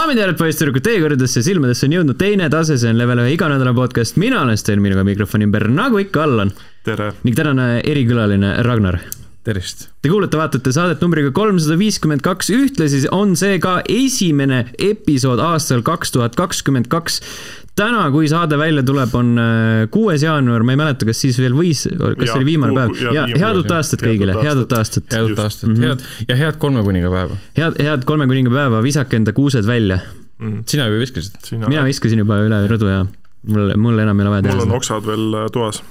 daamid ja härrad, poisssüdrukud, teie kõrgedesse silmadesse on jõudnud teine tase, see on Level ühe iganädalane podcast, mina olen Sten, minuga mikrofoni ümber, nagu ikka, Allan. tere! ning tänane erikülaline Ragnar. tervist! Te kuulete, vaatate saadet numbriga kolmsada viiskümmend kaks, ühtlasi on see ka esimene episood aastal kaks tuhat kakskümmend kaks täna, kui saade välja tuleb, on äh, kuues jaanuar, ma ei mäleta, kas siis veel võis, kas ja, see oli viimane päev ja, ja head uut aastat kõigile, head uut aastat. head uut aastat, mhm. head ja head kolme kuningapäeva. head, head kolme kuningapäeva, visake enda kuused välja mm.. sina juba viskasid? mina viskasin juba üle rõdu ja mul, mul enam ei ole vaja teha. mul on oksad veel äh, toas,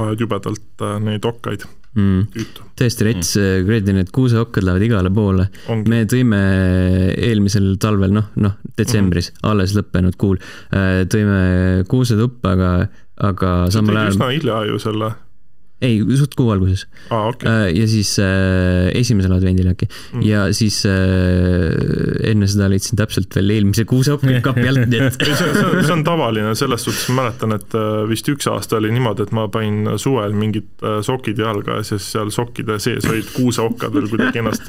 ajad jubedalt äh, neid okkaid mm.. tõesti rets mm., kuradi need kuuseokkad lähevad igale poole. me tõime eelmisel talvel, noh, noh, detsembris mm. alles lõppenud kuul, äh, tõime kuusetuppa, aga, aga samal ajal. üsna hilja ju selle ei, suht kuu alguses ah,. Okay. Äh, ja siis äh, esimesel advendil äkki mm. ja siis äh, enne seda leidsin täpselt veel eelmise kuuseokapi alt, nii et see, see, on, see on tavaline, selles suhtes ma mäletan, et äh, vist üks aasta oli niimoodi, et ma panin suvel mingid äh, sokid jalga ja siis seal sokkide sees olid kuuseokkad veel kuidagi ennast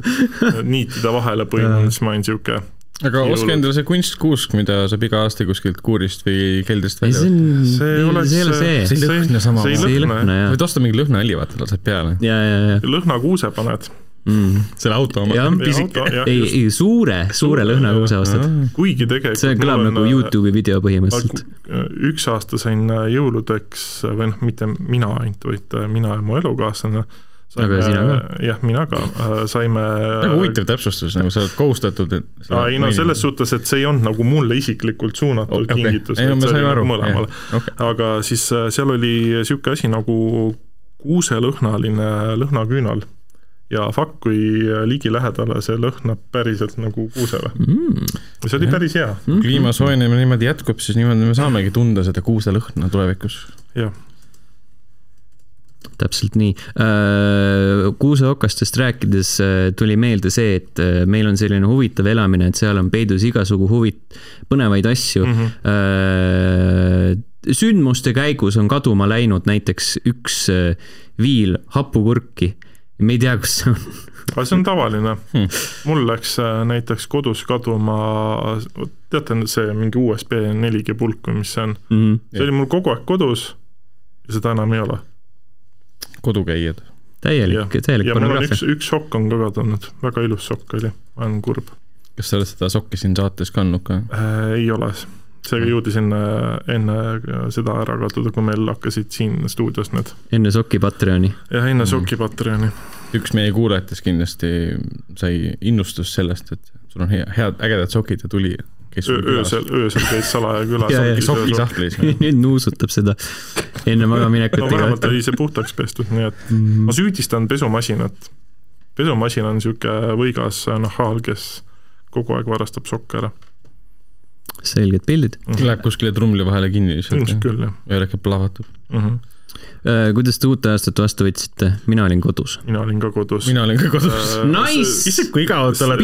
niitida vahele põimunud, siis ma olin niisugune aga oska endale see kunstkuusk, mida saab iga aasta kuskilt kuurist või keldrist välja võtta. see ei ole see. see ei lõhna sama. see ei lõhna, jah. võid osta mingi lõhnaõli, vaata, lased peale. ja, ja, ja. lõhnakuuse paned mm.. selle auto oma. ei, ei suure, suure lõhnakuuse ostad. kuigi tegelikult see kõlab nagu äh, Youtube'i video põhimõtteliselt. üks aasta sain äh, jõuludeks, või noh, mitte mina ainult, vaid äh, mina ja mu elukaaslane aga sina ka? jah, mina ka, äh, saime väga huvitav täpsustus, nagu sa oled kohustatud et ei no selles suhtes, et see ei olnud nagu mulle isiklikult suunatud okay. kingitus, et see oli nagu mõlemale. Okay. aga siis äh, seal oli niisugune asi nagu kuuselõhnaline lõhnaküünal ja fuck, kui ligilähedale see lõhnab päriselt nagu kuusele mm.. see oli päris hea mm. -hmm. kliima soojenemine niimoodi jätkub, siis niimoodi me saamegi tunda seda kuuselõhna tulevikus. jah täpselt nii. Äh, kuuseokastest rääkides äh, tuli meelde see, et äh, meil on selline huvitav elamine, et seal on peidus igasugu huvit-, põnevaid asju mm. -hmm. sündmuste käigus on kaduma läinud näiteks üks viil hapukurki. me ei tea, kus see on aga see on tavaline hmm.. mul läks näiteks kodus kaduma, teate, see mingi USB 4G pulk või mis see on mm? -hmm. see oli mul kogu aeg kodus ja seda enam ei ole kodukäijad. täielik, täielik pornograafia. üks, üks sokk on ka kadunud, väga ilus sokk oli, ma olen kurb. kas sa oled seda sokki siin saates kandnud ka äh,? ei ole, seega jõudis enne, enne seda ära kaduda, kui meil hakkasid siin stuudios need. enne soki Patreoni? jah, enne soki Patreoni. üks meie kuulajatest kindlasti sai innustust sellest, et sul on hea, head, ägedad sokid ja tuli öösel, öösel käis salaja külas. sokisahtlis. nüüd nuusutab seda enne magamaminekut. no vähemalt oli see puhtaks pestud, nii et mm. ma süüdistan pesumasinat. pesumasin on niisugune võigas nahaal, kes kogu aeg varastab sokke ära. selged pildid mm. -hmm. Läheb kuskile trumli vahele kinni lihtsalt. ilmselt küll, jah. ja läheb plahvatab mm. -hmm kuidas te uut aastat vastu võtsite? mina olin kodus. mina olin ka kodus. mina olin ka kodus uh,. Nice! issand, kui igav sa oled.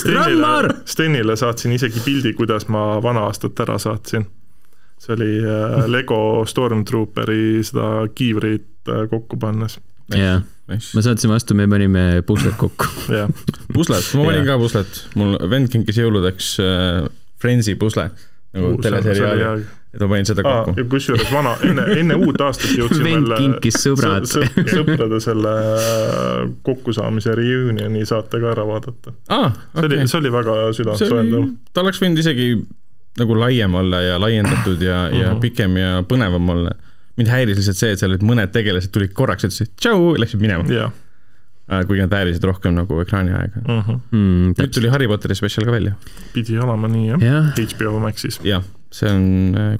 Stenile, Stenile saatsin isegi pildi, kuidas ma vana aastat ära saatsin. see oli uh, Lego Stormtrooperi seda kiivrit uh, kokku pannes. jah ma saatsin vastu, me panime pusled kokku jah. pusled, ma panin ka puslet, mul vend kinkis jõuludeks uh, Friendsi pusle nagu teleseriaali et ma panin seda kokku kusjuures vana, enne, enne uut aastat jõudsime vend kinkis sõbrad sõ, sõ, sõprade selle äh, kokkusaamise reunioni saate ka ära vaadata ah,. see okay. oli, see oli väga südantsoojendav. ta oleks võinud isegi nagu laiem olla ja laiendatud ja mm, -hmm. ja mhm. pikem ja põnevam olla. mind häiris lihtsalt see, et seal olid mõned tegelased tulid korraks, ütlesid tšau, läksid minema yeah äh, kuigi nad väärisid rohkem nagu ekraaniaega uh. -huh. Mm, nüüd tuli Harry Potteri spetsial ka välja. pidi olema nii jah ja., HBO Maxis. jah, see on,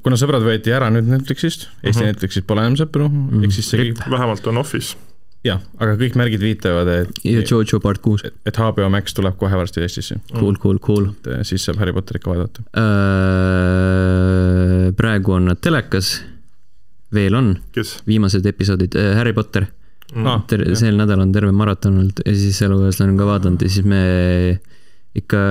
kuna sõbrad võeti ära nüüd Netflixist, Eesti mhm. -huh. Netflixis pole enam sõpru uh, -huh. ehk siis see kõik vähemalt on Office. jah, aga kõik märgid viitavad, et ja Jojo part kuus. et HBO Max tuleb kohe varsti Eestisse. Cool, cool, cool. et eh, siis saab Harry Potterit ka vaadata uh,. praegu on nad telekas, veel on. viimased episoodid uh,, Harry Potter mm.. Ah, sel nädalal on terve maraton olnud ja siis elukaaslane on ka vaadanud ja siis me ikka,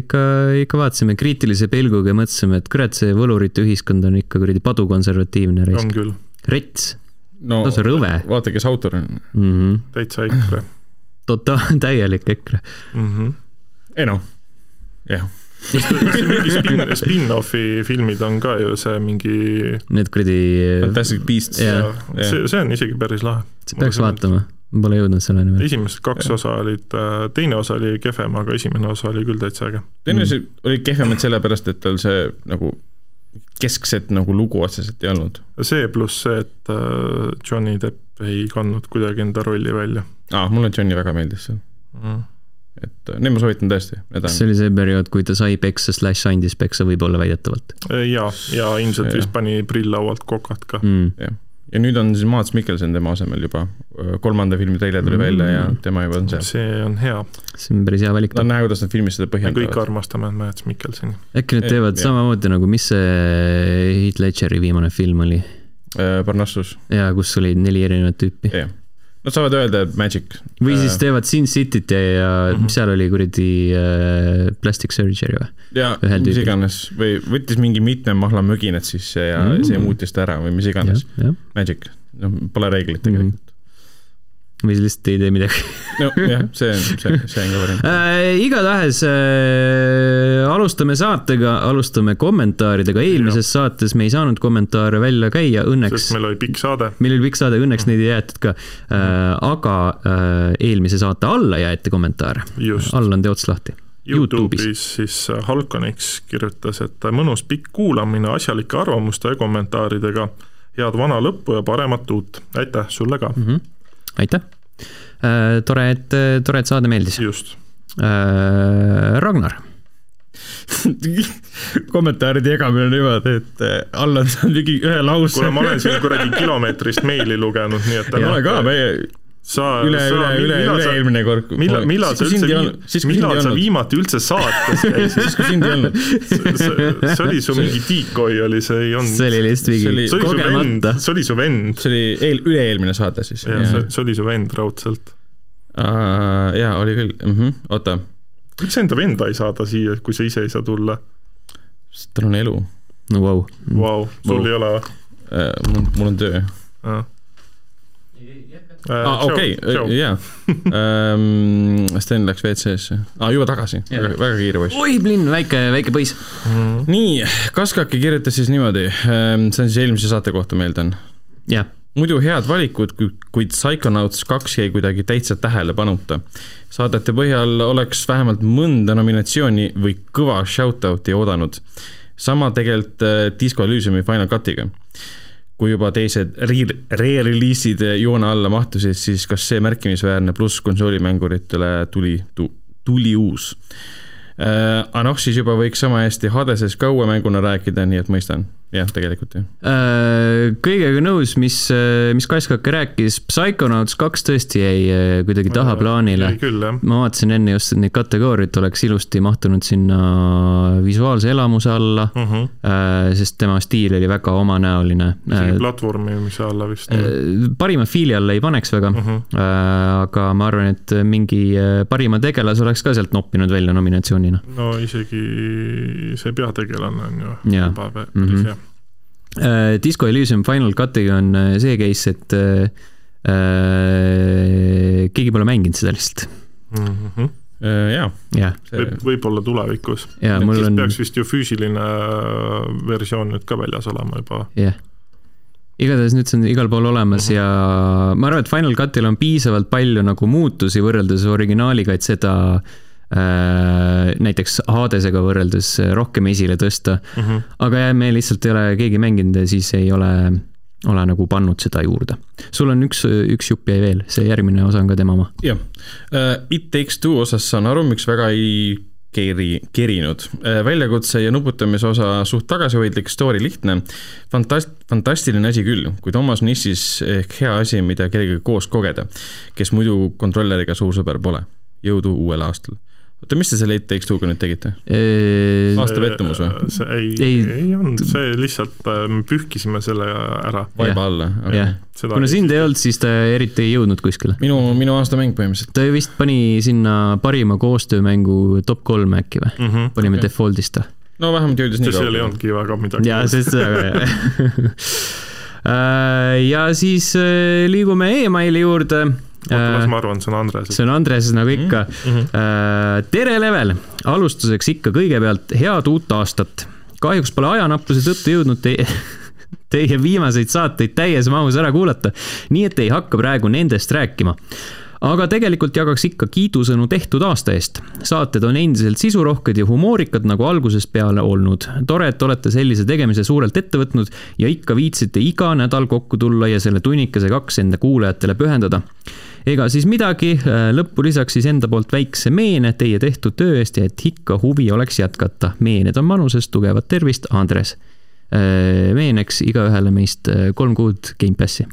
ikka, ikka vaatasime kriitilise pilguga ja mõtlesime, et kurat, see võlurite ühiskond on ikka kuradi padukonservatiivne raisk. on küll. rets no,. lausa rõve. vaata, kes autor on mm. -hmm. täitsa EKRE. totaal, täielik EKRE mm. -hmm. ei noh, jah mingi spin, spin-off'i filmid on ka ju see mingi Need kuradi, Fantastic Beasts see, see on isegi päris lahe. peaks vaatama, ma pole jõudnud selleni veel. esimesed kaks osa olid, teine osa oli kehvem, aga esimene osa oli küll täitsa äge. teine asi oli kehvem, et sellepärast, et tal see nagu keskset nagu lugu otseselt ei olnud. see pluss see, et äh, Johnny Depp ei kandnud kuidagi enda rolli välja aa, mulle Johnny väga meeldis seal, mm.. et äh, need ma soovitan tõesti, kas on see oli see periood, kui ta sai peksa slaš andis peksa võib-olla väidetavalt ja, ja ilmselt Jah. vist pani prilllaualt kokad ka. mm.? Ja nüüd on siis Maats Mikkelson tema asemel juba, kolmanda filmi treiler tuli Mm. välja ja tema juba on seal. see on hea, see on päris hea valik no. näe, kuidas nad filmis seda me kõik põhjendavad. armastame Mads Mikkelsoni. äkki nad Eh, teevad jah. samamoodi nagu, mis see Heath Ledgeri viimane film oli Parnassus, ja kus oli neli erinevat tüüpi. jah. Nad saavad öelda, Magic. või siis teevad Sin Cityt ja, ja Mhm. mis seal oli kuradi äh, plastic surgery või? ja ühel mis iganes või võttis mingi mitme mahla möginat sisse ja Mm. mm. see muutis ta ära või mis iganes. Magic, noh, pole reeglit tegelikult või siis lihtsalt ei tee midagi mm.. nojah, see on, see, see on ka variant. äh,. igatahes äh, alustame saatega, alustame kommentaaridega, eelmises saates me ei saanud kommentaare välja käia, õnneks sest meil oli pikk saade. meil oli pikk saade, õnneks neid ei jäetud ka äh,, aga äh, eelmise saate alla jäeti kommentaare, just. all on teots lahti. Youtube'is siis Halkoniks kirjutas, et mõnus pikk kuulamine asjalike arvamuste ja kommentaaridega. head vana lõppu ja paremat uut. aitäh sulle ka, mm. -hmm. Aitäh äh,, tore, et, tore, et saade meeldis just. äh,. Ragnar, kommentaaride jagamine on niimoodi, et äh, all on saanud mingi ühe lause. kuule, ma olen siin kuradi kilomeetrist meili lugenud, nii et ei ole ka, meie sa, üle, üle, üle, üle-eelmine kord. millal, millal sa üldse, millal sa viimati üldse saates käisid? siis, kui sind ei olnud. see oli su mingi decoy oli, see ei olnud, see oli lihtsalt mingi kogemata,. see oli su vend. see oli eel, üle-eelmine saade siis. jah, see, oli su vend raudselt. jaa, oli küll mm, -hmm. oota, miks sa enda venda ei saada siia, kui sa ise ei saa tulla? tal on elu. no vau. Vau, sul Vau. ei ole või? mul, mul on töö. Äh, aa, okei, jaa. Sten läks WC-sse. aa, juba tagasi, väga, väga kiire poiss. oi, Blinn, väike, väike põis. nii, Kaskaki kirjutas siis niimoodi, see on siis eelmise saate kohta, ma eeldan. jah, muidu head valikud, kuid Psychonauts kaks jäi kuidagi täitsa tähelepanuta. saadete põhjal oleks vähemalt mõnda nominatsiooni või kõva shout-out'i oodanud. sama tegelikult äh, Disco Elysiumi Final Cutiga. Kui juba teised re- re-release'id joone alla mahtusid, siis kas see märkimisväärne pluss konsoolimänguritele tuli, tuli uus äh,. aga noh, siis juba võiks sama hästi Hadesest ka uue mänguna rääkida, nii et mõistan, jah, tegelikult jah. Äh, kõigega nõus, mis, mis Kaskak rääkis, Psychonauts kaks tõesti jäi äh, kuidagi tahaplaanile. ma vaatasin enne just, et neid kategooriaid oleks ilusti mahtunud sinna visuaalse elamuse alla, sest tema stiil oli väga omanäoline. isegi platvormimise alla vist. parima fiili alla ei paneks väga, aga ma arvan, et mingi äh, parima tegelase oleks ka sealt noppinud välja nominatsioonina. no isegi see peategelane on ju juba päris Mhm. hea. Äh, Disco Elysium Final Cutiga on äh, see case, et äh, äh, keegi pole mänginud seda lihtsalt, Mhm. jaa, jah, võib, võib-olla tulevikus. ja mul on, peaks vist ju füüsiline versioon nüüd ka väljas olema juba. jah. igatahes nüüd see on igal pool olemas Mhm. ja ma arvan, et Final Cutil on piisavalt palju nagu muutusi võrreldes originaaliga, et seda äh, näiteks Hadesega võrreldes rohkem esile tõsta. aga jah, me lihtsalt ei ole keegi mänginud ja siis ei ole, ole nagu pannud seda juurde. sul on üks, üks jupp jäi veel, see järgmine osa on ka tema oma. jah. It Takes Two osas saan aru, miks väga ei keri, kerinud. väljakutse ja nuputamise osa suht tagasihoidlik, story lihtne. Fantast-, fantastiline asi küll, kuid omas nissis ehk hea asi, mida kellegagi koos kogeda, kes muidu kontrolleriga suur sõber pole. jõudu uuel aastal. oota, mis te selle It Takes Two'ga nüüd tegite? aasta pettumus või? see ei, Ei. ei, olnud, see lihtsalt äh, me pühkisime selle ära. vaiba alla? jah, kuna sind ei olnud, siis ta eriti ei jõudnud kuskile. minu, minu aasta mäng põhimõtteliselt. ta vist pani sinna parima koostöömängu top kolme äkki või? mm. -hmm. panime okay. default'ist või? no vähemalt jõudis nii sest seal ei kaugele. olnudki väga midagi. jaa, sest seda ka jah. ja siis äh, liigume emaili juurde. Las ma arvan, see on Andres. see on Andres nagu ikka mm. -hmm. tere, Level! alustuseks ikka kõigepealt head uut aastat. kahjuks pole ajanappuse tõttu jõudnud teie, teie viimaseid saateid täies mahus ära kuulata, nii et ei hakka praegu nendest rääkima aga tegelikult jagaks ikka kiidusõnu tehtud aasta eest. saated on endiselt sisurohked ja humoorikad nagu algusest peale olnud. tore, et olete sellise tegemise suurelt ette võtnud ja ikka viitsite iga nädal kokku tulla ja selle tunnikese kaks enda kuulajatele pühendada. Ega siis midagi, lõppu lisaks siis enda poolt väikse meene teie tehtud töö eest ja et ikka huvi oleks jätkata. meened on manuses, tugevat tervist, Andres. meeneks igaühele meist kolm kuud Gamepassi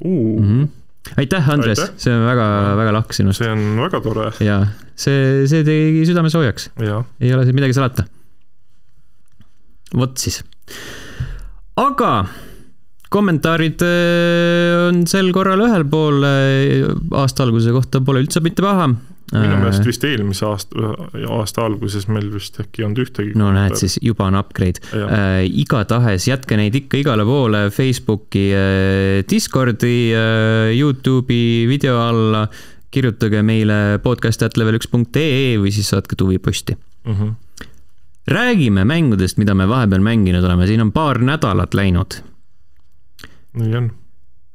uh, mm. -hmm aitäh, Andres, see on väga-väga lahke sinust. see on väga tore. ja see, see tegi südame soojaks. ei ole siin midagi salata. vot siis. aga kommentaarid on sel korral ühel pool aasta alguse kohta pole üldse mitte paha minu meelest vist eelmise aasta, aasta alguses meil vist äkki ei olnud ühtegi. no näed, siis juba on upgrade. Äh, igatahes jätke neid ikka igale poole Facebooki äh,, Discordi äh,, Youtube'i video alla. kirjutage meile podcast.level1.ee või siis saatke tuviposti mm. -hmm. räägime mängudest, mida me vahepeal mänginud oleme, siin on paar nädalat läinud. Nii on.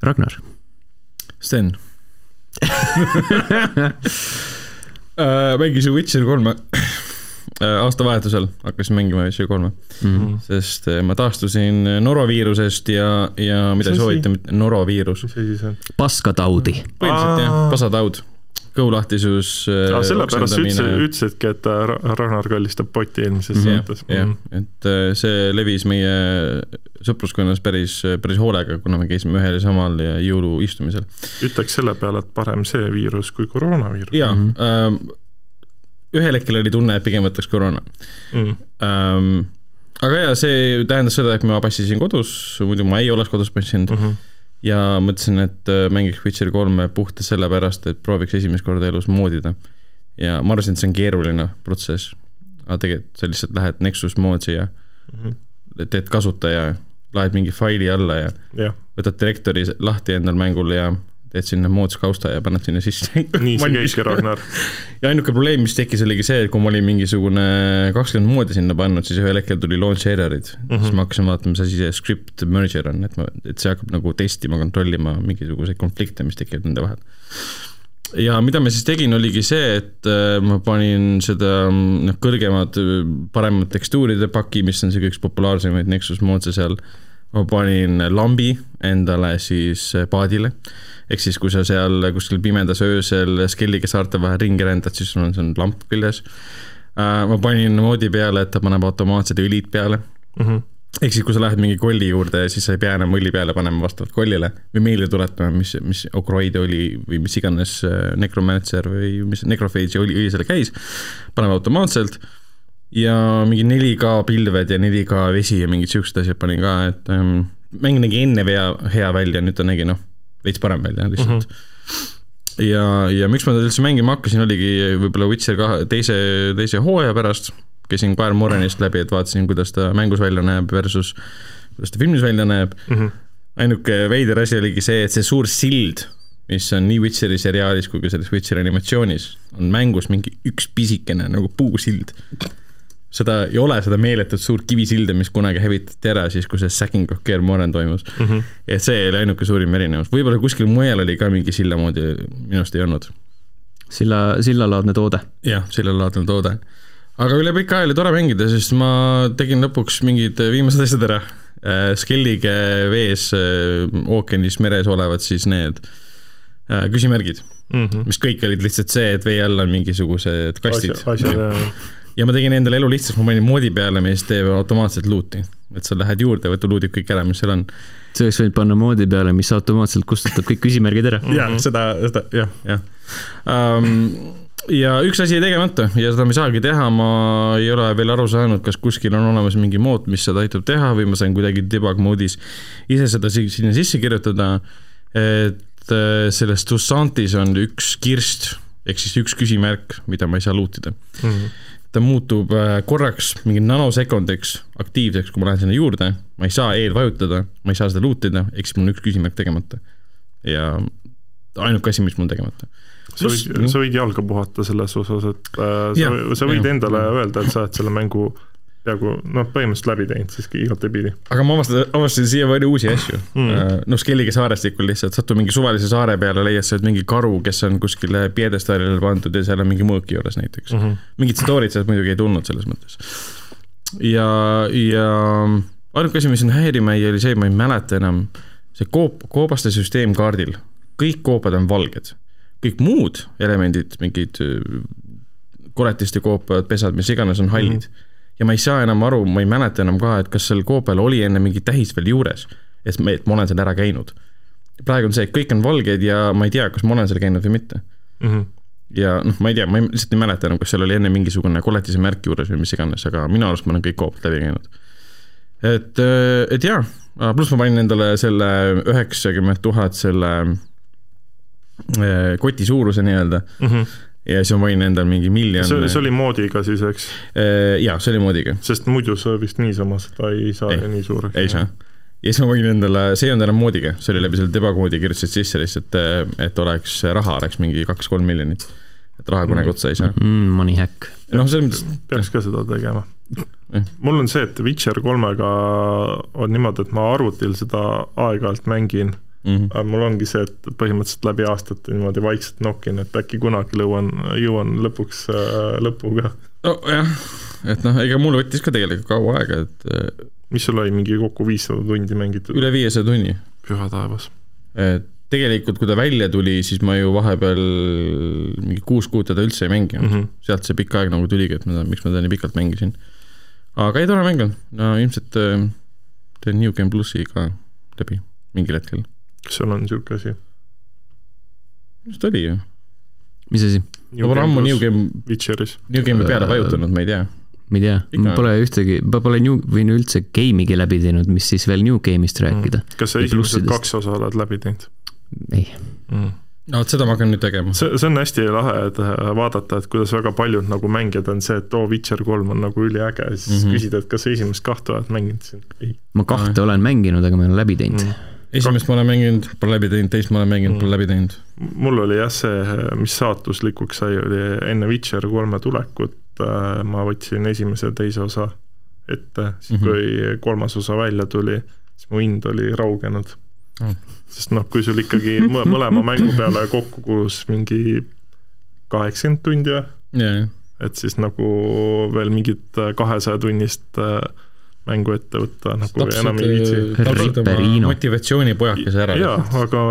Ragnar. Sten Äh, mängisin Witcher kolme äh, aastavahetusel hakkasin mängima Witcher kolme mm, -hmm. sest äh, ma taastusin noroviirusest ja, ja mida ei soovita, noroviirus. mis asi see on? paskataudi. põhimõtteliselt jah, pasataud kõhulahtisus. sellepärast sa ütlesid, ütlesidki, et Ragnar kallistab poti eelmises mm -hmm. saates. jah, et see levis meie sõpruskonnas päris, päris hoolega, kuna me käisime ühel ja samal jõuluistumisel. ütleks selle peale, et parem see viirus kui koroonaviirus. jaa mm, -hmm. äh, ühel hetkel oli tunne, et pigem võtaks koroona mm. -hmm. Ähm, aga jaa, see tähendas seda, et ma passisin kodus, muidu ma ei oleks kodus passinud mm. -hmm ja mõtlesin, et mängiks Witcher kolme puhtalt sellepärast, et prooviks esimest korda elus moodida. ja ma arvasin, et see on keeruline protsess, aga tegelikult sa lihtsalt lähed Nexus moodsi ja mm -hmm. teed kasutaja, laed mingi faili alla ja, ja. võtad direktori lahti endal mängul ja teed sinna moods kausta ja paned sinna sisse. nii see käiski, Ragnar. ja ainuke probleem, mis tekkis, oligi see, et kui ma olin mingisugune kakskümmend moodi sinna pannud, siis ühel hetkel tuli launch error'id mm. -hmm. siis ma hakkasin vaatama, mis asi see script merger on, et ma, et see hakkab nagu testima, kontrollima mingisuguseid konflikte, mis tekivad nende vahel. ja mida ma siis tegin, oligi see, et ma panin seda noh, kõrgemad, paremad tekstuuride paki, mis on sihuke üks populaarsemaid Nexus moodse seal. ma panin lambi endale siis paadile ehk siis, kui sa seal kuskil pimedas öösel Skellige saarte vahel ringi rändad, siis sul on, see lamp küljes. ma panin moodi peale, et ta paneb automaatselt õlid peale mm. -hmm. ehk siis, kui sa lähed mingi kolli juurde, siis sa ei pea enam õli peale panema vastavalt kollile või meelde tuletama, mis, mis okroide oli või mis iganes Necromancer või mis Necrophage'i oli, õli seal käis. paneb automaatselt ja mingi 4K pilved ja 4K vesi ja mingid siuksed asjad panin ka, et ähm, mäng nägi enne hea, hea välja, nüüd ta nägi noh veits parem välja lihtsalt mm. -hmm. ja, ja miks ma teda üldse mängima hakkasin, oligi võib-olla Witcher kahe, teise, teise hooaja pärast. käisin Kaer Morenist läbi, et vaatasin, kuidas ta mängus välja näeb versus kuidas ta filmis välja näeb mm. -hmm. ainuke veider asi oligi see, et see suur sild, mis on nii Witcheri seriaalis kui ka selles Witcheri animatsioonis, on mängus mingi üks pisikene nagu puusild seda ei ole, seda meeletut suurt kivisilda, mis kunagi hävitati ära siis, kui see Sacking of Kaer Morhen toimus mm. -hmm. et see oli ainuke suurim erinevus, võib-olla kuskil mujal oli ka mingi silla moodi, minu arust ei olnud. silla, sillalaadne toode. jah, sillalaadne toode. aga üle pika aja oli tore mängida, sest ma tegin lõpuks mingid viimased asjad ära. Skellige vees, ookeanis, meres olevad siis need küsimärgid mm, -hmm. mis kõik olid lihtsalt see, et vee all on mingisugused kastid. ja ma tegin endale elu lihtsaks, ma panin moodi peale, mis teeb automaatselt loot'i. et sa lähed juurde, võta luudib kõik ära, mis seal on. sa oleks võinud panna moodi peale, mis automaatselt kustutab kõik küsimärgid ära. jah, seda, seda jah, jah um, ja üks asi jäi tegemata ja seda ma ei saagi teha, ma ei ole veel aru saanud, kas kuskil on olemas mingi mood, mis seda aitab teha või ma sain kuidagi debug moodis ise seda sinna sisse kirjutada. et äh, selles Tucsantis on üks kirst ehk siis üks küsimärk, mida ma ei saa lootida mm. -hmm ta muutub äh, korraks mingi nanosekundiks aktiivseks, kui ma lähen sinna juurde, ma ei saa E-d vajutada, ma ei saa seda loot ida, ehk siis mul on üks küsimärk tegemata. ja ainuke asi, mis mul tegemata. sa võid, sa võid jalga puhata selles osas, et äh, sa, Jah, sa võid jah. endale öelda, et sa oled selle mängu peaaegu noh, põhimõtteliselt läbi teinud siiski igatepidi aga ma avastasin, avastasin siiamaani uusi asju Mm. mm.. noh, Skellige saarestikul lihtsalt satud mingi suvalise saare peale, leiad sealt mingi karu, kes on kuskile pjedestaalile pandud ja seal on mingi mõõk juures näiteks mm. mm. -hmm. mingit story't sealt muidugi ei tulnud selles mõttes. ja, ja ainuke asi, mis mind häirima jäi, oli see, ma ei mäleta enam, see koop, koobaste süsteem kaardil, kõik koopad on valged. kõik muud elemendid, mingid öö, koletiste koopad, pesad, mis iganes, on hallid mm. -hmm. Ja ma ei saa enam aru, ma ei mäleta enam ka, et kas sel koopal oli enne mingi tähis veel juures, et me, et ma olen seal ära käinud. praegu on see, et kõik on valged ja ma ei tea, kas ma olen seal käinud või mitte Mm -hmm. ja noh, ma ei tea, ma ei, lihtsalt ei mäleta enam, kas seal oli enne mingisugune koletise märk juures või mis iganes, aga minu arust ma olen kõik koopad läbi käinud. et, et jaa, pluss ma panin endale selle üheksakümmend tuhat selle eh, koti suuruse nii-öelda Mm -hmm. Ja siis ma panin endale mingi miljon. see, see oli moodiga siis, eks? jaa, see oli moodiga. sest muidu sa vist niisama seda ei saa Ei, nii suureks. ei saa. ja siis ma panin endale, see ei olnud enam moodiga, see oli läbi selle debakoodi kirjutasid sisse lihtsalt, et oleks, raha oleks mingi kaks-kolm miljonit. et raha kunagi otsa ei saa. mm,. Money hack. noh, selles mõttes peaks ka seda tegema mul on see, et Witcher kolmega on niimoodi, et ma arvutil seda aeg-ajalt mängin mm, -hmm. aga mul ongi see, et põhimõtteliselt läbi aastate niimoodi vaikselt nokin, et äkki kunagi lõuan, jõuan lõpuks äh, lõpuga. nojah, et noh, ega mul võttis ka tegelikult kaua aega, et äh, mis sul oli, mingi kokku viissada tundi mängitud? üle viiesaja tunni. püha taevas. et tegelikult, kui ta välja tuli, siis ma ju vahepeal mingi kuus kuud teda üldse ei mänginud mm. -hmm. sealt see pikk aeg nagu tuligi, et ma, miks ma teda nii pikalt mängisin. aga ei tore mäng on, no ilmselt äh, teen New Game plussi ka läbi mingil hetkel. Kas sul on niisugune asi? mis ta oli ju? mis asi? ma pole ammu New Game, Witcheris. New Game'i peale vajutanud, ma ei tea. ma ei tea, Ikka. pole ühtegi, ma pole New, või no üldse game'igi läbi teinud, mis siis veel New Game'ist rääkida mm.. kas sa esimesed kaks osa oled läbi teinud ei, mm.? no vot seda ma hakkan nüüd tegema. see, see on hästi lahe, et äh, vaadata, et kuidas väga paljud nagu mängijad on see, et oo, Witcher kolm on nagu üliäge ja siis mm. -hmm. küsid, et kas sa esimest kahte oled mänginud, siis ei ma kahte olen mänginud, aga ma ei ole läbi teinud mm.. Esimest ma olen mänginud, pole läbi teinud, teist ma olen mänginud, pole läbi teinud. mul oli jah see, mis saatuslikuks sai, oli enne Witcher kolme tulekut äh, ma võtsin esimese ja teise osa ette, siis Mhm. kui kolmas osa välja tuli, siis mu hind oli raugenud Oh. sest noh, kui sul ikkagi mõ- mõlema mängu peale kokku kulus mingi kaheksakümmend tundi või, ja, et siis nagu veel mingit kahesaja tunnist äh, mängu ette võtta nagu enam ei viitsi. Ripperino. motivatsioonipojakese ära. jaa, aga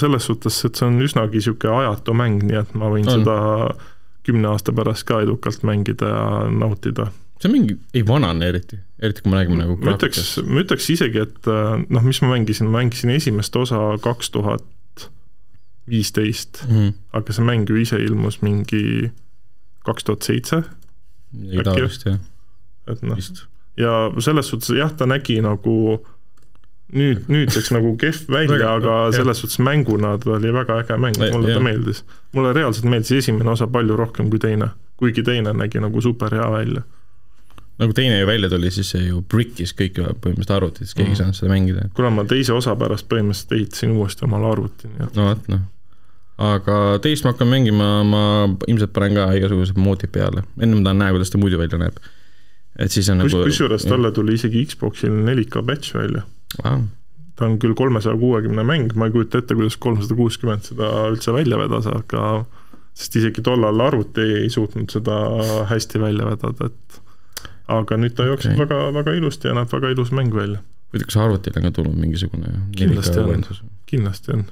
selles suhtes, et see on üsnagi niisugune ajatu mäng, nii et ma võin On. seda kümne aasta pärast ka edukalt mängida ja nautida. see on mingi, ei vanane eriti, eriti kui me räägime nagu ma ütleks, ma ütleks isegi, et äh, noh, mis ma mängisin, ma mängisin esimest osa kaks tuhat viisteist, mm. aga see mäng ju ise ilmus mingi kaks tuhat seitse, Äkki jah, et noh. Ja selles suhtes jah, ta nägi nagu nüüd, nüüdseks nagu kehv välja, aga selles suhtes mänguna ta oli väga äge mäng, mulle ta jah. meeldis. mulle reaalselt meeldis esimene osa palju rohkem kui teine, kuigi teine nägi nagu super hea välja. nagu teine ju välja tuli, siis see ju brick'is kõik põhimõtteliselt arvutites, keegi ei Mhm. saanud seda mängida. kuna ma teise osa pärast põhimõtteliselt ehitasin uuesti omale arvuti, nii et no vot noh. aga teist ma hakkan mängima, ma ilmselt panen ka igasugused moodid peale, enne ma tahan näha, kuidas ta muidu välja näeb. Et siis on kus, nagu kusjuures talle tuli isegi Xboxil 4K patch välja. ah,. ta on küll kolmesaja kuuekümne mäng, ma ei kujuta ette, kuidas kolmsada kuuskümmend seda üldse välja vedas, aga sest isegi tollal arvuti ei suutnud seda hästi välja vedada, et aga nüüd ta jookseb okay. väga, väga ilusti ja näeb väga ilus mäng välja. huvitav, kas arvutile on ka tulnud mingisugune Kindlasti 4K on. kindlasti on.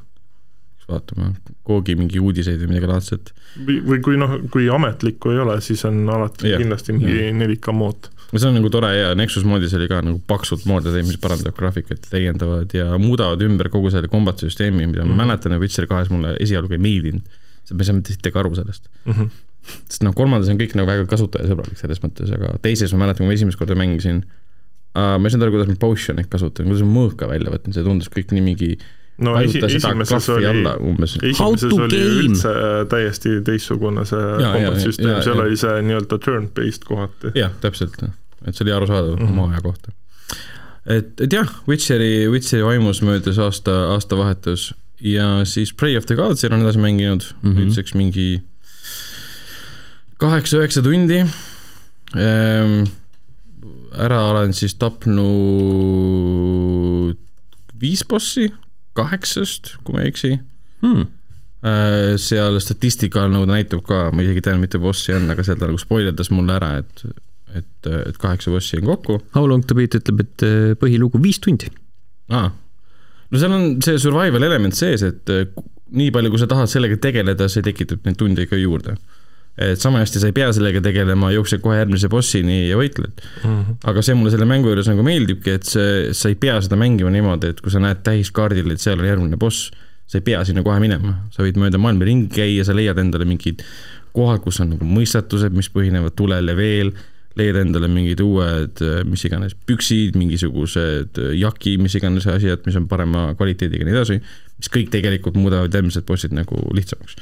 vaatame, Koogi mingi uudiseid või midagi laadset. või, kui noh, kui ametlikku ei ole, siis on alati ja, kindlasti mingi jah. 4K mood. see on nagu tore ja Nexus moodis oli ka nagu paksult moode teed, mis parandavad graafikat, täiendavad ja muudavad ümber kogu selle combat süsteemi, mida mm Mhm. -hmm. ma mäletan, et Witcher kahes mulle esialgu ei meeldinud. ma ei saanud mitte sittagi aru sellest. Mm -hmm. sest noh, kolmandas on kõik nagu väga kasutajasõbralik selles mõttes, aga teises ma mäletan, kui ma esimest korda mängisin uh,, ma ei saanud aru, kuidas ma potion'it kasutan, kuidas ma mõõka välja võtan, see tundus kõik nii mingi no esi, esimeses oli esimeses oli game? üldse äh, täiesti teistsugune see ja, combat ja, süsteem, seal ja. oli see nii-öelda turn-based kohati. jah, täpselt, et see oli arusaadav mm. -hmm. oma aja kohta. et, et jah, Witcheri, Witcheri vaimus möödus aasta, aastavahetus ja siis Prey of the Gods'i olen edasi mänginud mm. -hmm. nüüdseks mingi kaheksa-üheksa tundi ehm, ära olen siis tapnud viis bossi kaheksast, kui ma ei eksi hmm.. Äh, seal statistika nagu näitab ka, ma isegi tean, mitu bossi on, aga seal ta nagu spoilerdas mulle ära, et et, et kaheksa bossi on kokku How long to beat ütleb, et äh, põhilugu viis tundi. ah.. no seal on see survival element sees, et äh, nii palju, kui sa tahad sellega tegeleda, see tekitab neid tunde ikka juurde. Et sama hästi sa ei pea sellega tegelema, jooksed kohe järgmise bossini ja võitled. aga see mulle selle mängu juures nagu meeldibki, et see, sa ei pea seda mängima niimoodi, et kui sa näed tähiskaardil, et seal on järgmine boss, sa ei pea sinna kohe minema, sa võid mööda maailma ringi käia, sa leiad endale mingid kohad, kus on nagu mõistatused, mis põhinevad tulel ja veel, leiad endale mingid uued, mis iganes püksid, mingisugused jaki, mis iganes asjad, mis on parema kvaliteediga ja nii edasi, mis kõik tegelikult muudavad järgmised bossid nagu lihtsamaks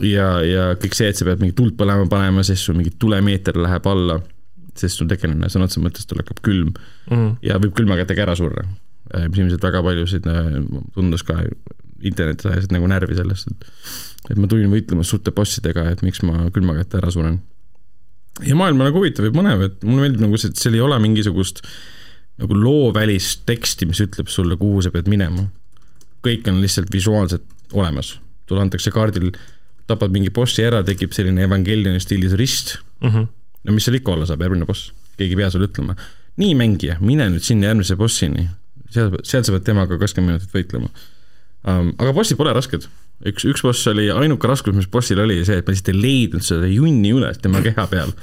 ja, ja kõik see, et sa pead mingit tuld põlema panema, sest sul mingi tulemeeter läheb alla, sest sul tegelane sõna otseses mõttes tal hakkab külm Mhm. ja võib külma kätega ära surra. mis ilmselt väga paljusid äh, tundus ka internetis ajasid nagu närvi sellest, et et ma tulin võitlema suurte bossidega, et miks ma külma kätte ära suren. ja maailm on nagu huvitav ja põnev, et mulle meeldib nagu see, et seal ei ole mingisugust nagu loovälist teksti, mis ütleb sulle, kuhu sa pead minema. kõik on lihtsalt visuaalselt olemas, sulle antakse kaardil, tapad mingi bossi ära, tekib selline Evangelioni stiilis rist Mhm. no mis seal ikka olla saab, järgmine boss, keegi ei pea sulle ütlema. nii mängija, mine nüüd sinna järgmise bossini, seal, seal sa pead temaga kakskümmend minutit võitlema um,. aga bossid pole rasked, üks, üks boss oli, ainuke raskus, mis bossil oli see, et ma lihtsalt ei leidnud seda junni üles tema keha peal,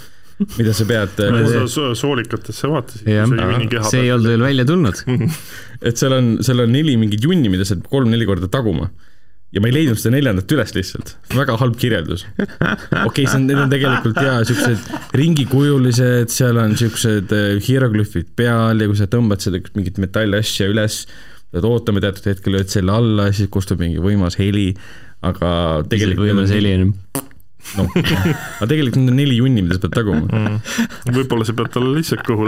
mida sa pead, sa so- soolikatesse vaatasid, see junni keha see ei olnud veel välja tulnud. et seal on, seal on neli mingit junni, mida sa pead kolm-neli korda taguma ja ma ei leidnud seda neljandat üles lihtsalt, väga halb kirjeldus. okei okay,, see on, need on tegelikult jaa, siuksed ringikujulised, seal on siuksed äh, hieroglüüfid peal ja kui sa tõmbad seda mingit metallasja üles, pead ootama teatud hetkel, lööd selle alla, siis kostub mingi võimas heli, aga tegelikult võimas heli on. noh, aga tegelikult need on neli junni, mida sa pead taguma. Mhm. võib-olla sa pead talle lihtsalt kõhu.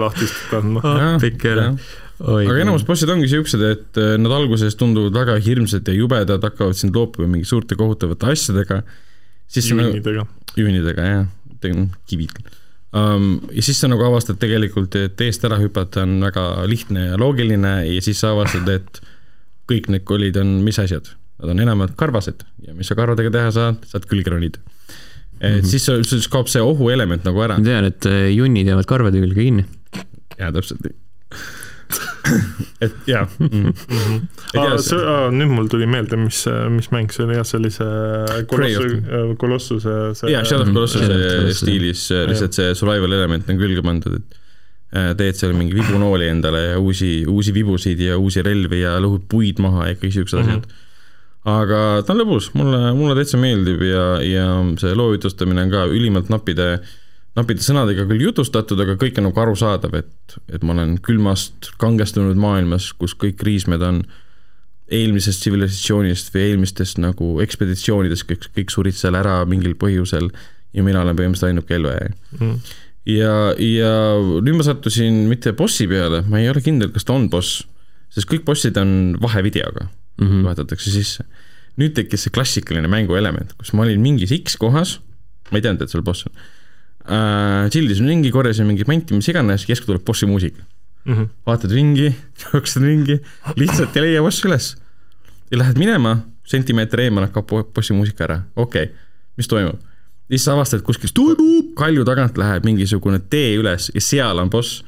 Jah, pikk ära jah.. Aga enamus bossid ongi siuksed, et äh, nad alguses tunduvad väga hirmsad ja jubedad, hakkavad sind loopima mingi suurte kohutavate asjadega, nagu, juunidega. juunidega jah, kivid um,. ja siis sa nagu avastad tegelikult, et eest ära hüpata on väga lihtne ja loogiline ja siis sa avastad, et kõik need kolid on mis asjad, nad on enamalt karvased ja mis sa karvadega teha saad, saad külge ronida. et mm -hmm. siis, siis kaob see ohuelement nagu ära ma. tean, et äh, junnid jäävad karvade külge kinni. jaa, täpselt nii. Et jaa mm.. Aa, see, aa, nüüd mul tuli meelde, mis, mis mäng see oli jah, see oli see Prey of Kolossu, Kolossuse see jaa, Shadow of Colossuse Shadow of Colossus, stiilis äh, lihtsalt see survival element on külge pandud, et äh, teed seal mingi vibunooli endale ja uusi, uusi vibusid ja uusi relvi ja lõhud puid maha ja kõik siuksed Mhm. asjad. aga ta on lõbus, mulle, mulle täitsa meeldib ja, ja see loo jutustamine on ka ülimalt nappide, nappide sõnadega küll jutustatud, aga kõik on nagu arusaadav, et, et ma olen külmast kangestunud maailmas, kus kõik riismed on eelmisest tsivilisatsioonist või eelmistest nagu ekspeditsioonidest, kõik, kõik surid seal ära mingil põhjusel ja mina olen põhimõtteliselt ainuke elujääja. mm. ja, ja nüüd ma sattusin mitte bossi peale, ma ei ole kindel, kas ta on boss, sest kõik bossid on vahevideoga mm. -hmm. vahetatakse sisse. nüüd tekkis see klassikaline mänguelement, kus ma olin mingis X kohas, ma ei teadnud, et seal boss on äh,, tšillisin ringi, korjasin mingit manti, mis iganes, järsku tuleb bossi muusika. Mm -hmm. vaatad ringi, jooksed ringi, lihtsalt ei leia boss üles. ja lähed minema, sentimeeter eemal hakkab bo- bossi muusika ära, okei okay., mis toimub? siis sa avastad, kuskilt kalju tagant läheb mingisugune tee üles ja seal on boss.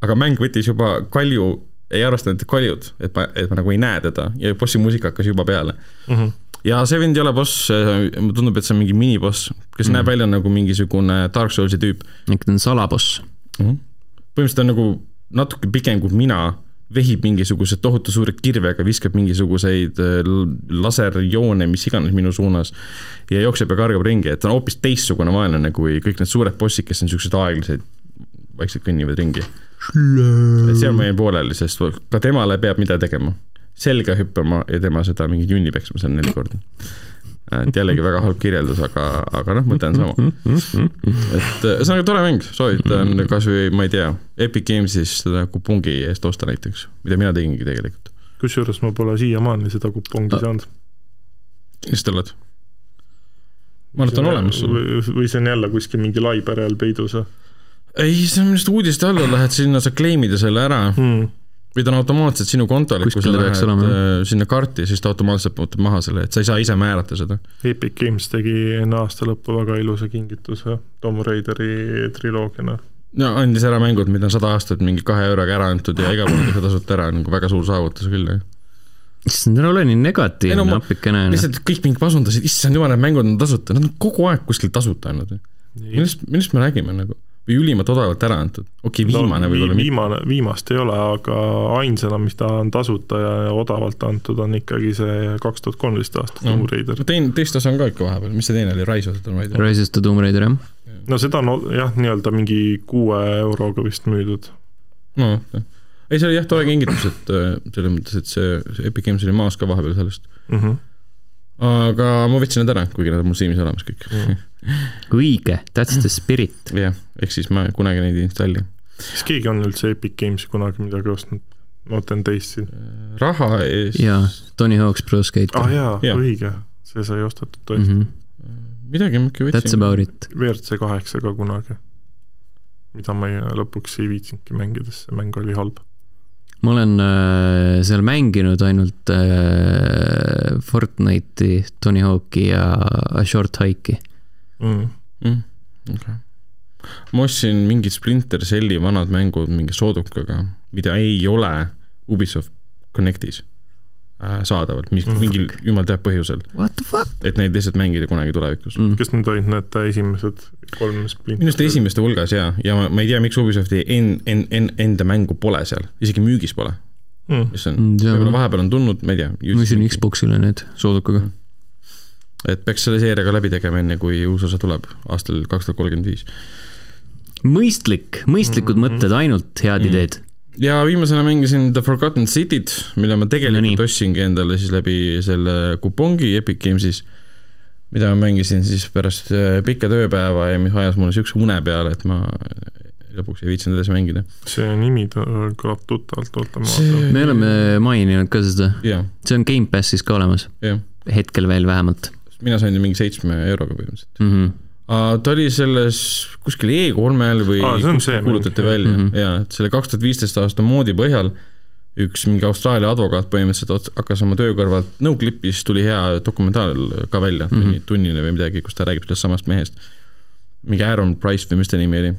aga mäng võttis juba kalju, ei arvestanud kaljud, et ma, et ma nagu ei näe teda ja bossi muusika hakkas juba peale. Mm -hmm. Ja see vend ei ole boss, mulle tundub, et see on mingi miniboss, kes mm. näeb välja nagu mingisugune Dark Soulsi tüüp äkki ta on salaboss. Mhm. põhimõtteliselt ta on nagu natuke pikem kui mina, vehib mingisuguse tohutu suure kirvega, viskab mingisuguseid äh, laserjoone, mis iganes minu suunas ja jookseb ja kargab ringi, et ta on hoopis teistsugune vaenlane kui kõik need suured bossid, kes on siuksed aeglased, vaikselt kõnnivad ringi. seal ma jäin pooleli, sest ka temale peab mida tegema, selga hüppama ja tema seda mingit junni peksma seal neli korda. et jällegi väga halb kirjeldus, aga, aga noh, mõte on sama. et äh, ühesõnaga tore mäng, soovitan kasvõi, ma ei tea, Epic Games'is seda kupungi eest osta näiteks, mida mina tegingi tegelikult. kusjuures ma pole siiamaani seda kupongi saanud. mis te olete? ma arvan, et on olemas. või see on jälle kuskil mingi Laiperel peidus või? ei, see on vist uudiste alla, lähed sinna, sa claim'id selle ära hmm. Või ta on automaatselt sinu kontol, kui sa lähed olema. Äh, sinna karti, siis ta automaatselt võtab maha selle, et sa ei saa ise määrata seda. Epic Games tegi enne aasta lõppu väga ilusa kingituse Tomb Raideri triloogiana no andis ära mängud, mida on sada aastat mingi kahe euroga ära antud ja iga päev tasuta ära, nagu väga suur saavutus küll, jah issand, ära ole nii negatiivne no, napikene. lihtsalt kõik mind pasundasid, issand jumal, need mängud on tasuta, nad on kogu aeg kuskil tasuta olnud. millest, millest me räägime nagu? Või ülimalt odavalt ära antud, okei okay,, viimane no, võib-olla vi. viimane, viimast ei ole, aga ainsana, mis ta on tasuta ja odavalt antud, on ikkagi see kaks tuhat kolmteist aasta no, Tomb Raider. teine, teist osa on ka ikka vahepeal, mis see teine oli, Rise of the Tomb Raider? Rise of the Tomb Raider, jah. no seda on jah, nii-öelda mingi kuue euroga vist müüdud. no jah ei, see oli jah, tore kingitus, et äh, selles mõttes, et see, see Epic Games oli maas ka vahepeal sellest mm. -hmm. aga ma võtsin need ära, kuigi nad on mul Steamis olemas kõik mm. -hmm. Õige, that's the spirit. jah, ehk siis ma kunagi neid ei installi. kas keegi on üldse Epic Games'i kunagi midagi ostnud? ma mõtlen teist siin. Äh, raha eest. jaa, Tony Hawk's Pro Skater. ah jaa ja., õige, see sai ostetud tõesti mm. -hmm. midagi ma ikka võtsin. That's about it. WRC kaheksaga kunagi mida ma ei, lõpuks ei viitsinudki mängida, sest see mäng oli halb ma olen äh, seal mänginud ainult äh, Fortnite'i, Tony Hawk'i ja A Short Hike'i mm.. Mm, okay. ma ostsin mingid Splinter Celli vanad mängud mingi soodukaga, mida ei ole Ubisoft Connectis Äh, saadaval, mis mm. mingil jumal teab põhjusel. et neid lihtsalt mängida kunagi tulevikus. Mm.. kas need olid need esimesed kolm Splinter? minu arust esimeste hulgas jaa, ja ma, ma ei tea, miks Ubisofti en-, en-, en-, enda mängu pole seal, isegi müügis pole. Mm.. mis on mm,, võib-olla vahepeal on tulnud, ma ei tea. ma müüsin Xbox'ile need soodukaga. Mm.. Et peaks selle seeriaga läbi tegema, enne kui uus osa tuleb aastal kaks tuhat kolmkümmend viis. mõistlik, mõistlikud mm -hmm. mõtted, ainult head mm -hmm. ideed ja viimasena mängisin The Forgotten City't, mille ma tegelikult no ostsingi endale siis läbi selle kupongi Epic Games'is, mida ma mängisin siis pärast äh, pikka tööpäeva ja mis ajas mulle niisuguse une peale, et ma lõpuks ei viitsinud edasi mängida. see nimi kõlab tuttavalt, oota ma see... vaatan. me oleme maininud ka seda yeah.. see on Gamepassis ka olemas yeah.. hetkel veel vähemalt. Mina sain mingi seitsme euroga põhimõtteliselt mm. -hmm ta oli selles kuskil E3-l või Aa, kuulutati välja mm -hmm. ja et selle kaks tuhat viisteist aasta moodi põhjal üks mingi Austraalia advokaat põhimõtteliselt hakkas oma töö kõrvalt no-clip'is tuli hea dokumentaal ka välja mm, -hmm. mingi tunnine või midagi, kus ta räägib sellest samast mehest. mingi Aaron Price või mis ta nimi oli?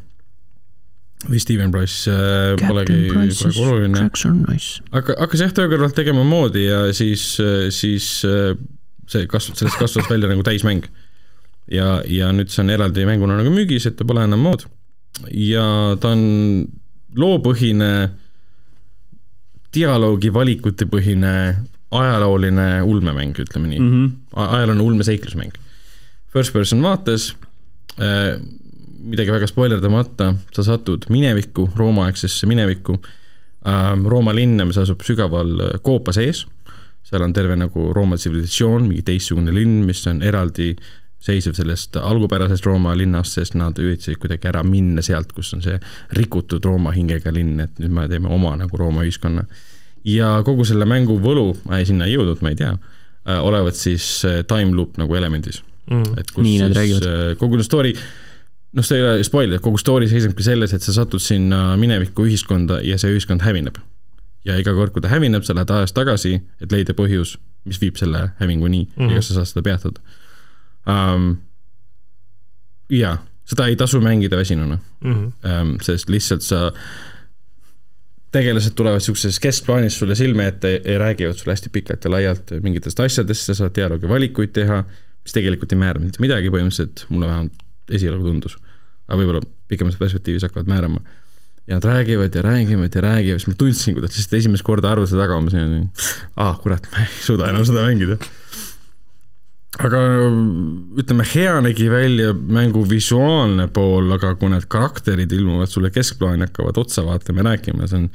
või Steven Price äh,, polegi praegu oluline. Hakkas jah töö kõrvalt tegema moodi ja siis, äh, siis äh, see kasvas, sellest kasvas välja nagu täismäng ja, ja nüüd see on eraldi mänguna nagu müügis, et ta pole enam mood. ja ta on loopõhine, dialoogi valikutepõhine, ajalooline ulmemäng, ütleme nii mm. -hmm. ajalooline ulmeseiklusmäng. First person vaates äh,, midagi väga spoilerdamata, sa satud minevikku, Rooma-aegsesse minevikku äh,, Rooma linn, mis asub sügaval koopa sees, seal on terve nagu Rooma tsivilisatsioon, mingi teistsugune linn, mis on eraldi seisev sellest algupärasest Rooma linnast, sest nad üritasid kuidagi ära minna sealt, kus on see rikutud Rooma hingega linn, et nüüd me teeme oma nagu Rooma ühiskonna. ja kogu selle mängu võlu, ma ei, sinna ei jõudnud, ma ei tea, äh, olevat siis äh, time loop nagu elemendis mm.. et kus Nii siis äh, kogu story noh, see ei ole spoiler, kogu story seisnebki selles, et sa satud sinna mineviku ühiskonda ja see ühiskond hävineb. Ja iga kord, kui ta hävineb, sa lähed ajas tagasi, et leida põhjus, mis viib selle hävinguni mm -hmm. ja kas sa saad seda peatada um,. jaa, seda ei tasu mängida väsinuna mm, -hmm. um, sest lihtsalt sa tegelased tulevad niisuguses keskplaanis sulle silme ette ja räägivad sulle hästi pikalt ja laialt mingitest asjadest, sa saad dialoogi valikuid teha, mis tegelikult ei määra mitte midagi põhimõtteliselt, mulle vähemalt esialgu tundus. aga võib-olla pikemas perspektiivis hakkavad määrama. Ja nad räägivad ja räägivad ja räägivad, siis ma tundsin, kuidas lihtsalt esimest korda arvuse taga ma sain, ah kurat, ma ei suuda enam seda mängida. Aga ütleme, hea nägi välja mängu visuaalne pool, aga kui need karakterid ilmuvad sulle keskplaani, hakkavad otsa vaatama ja rääkima, see on,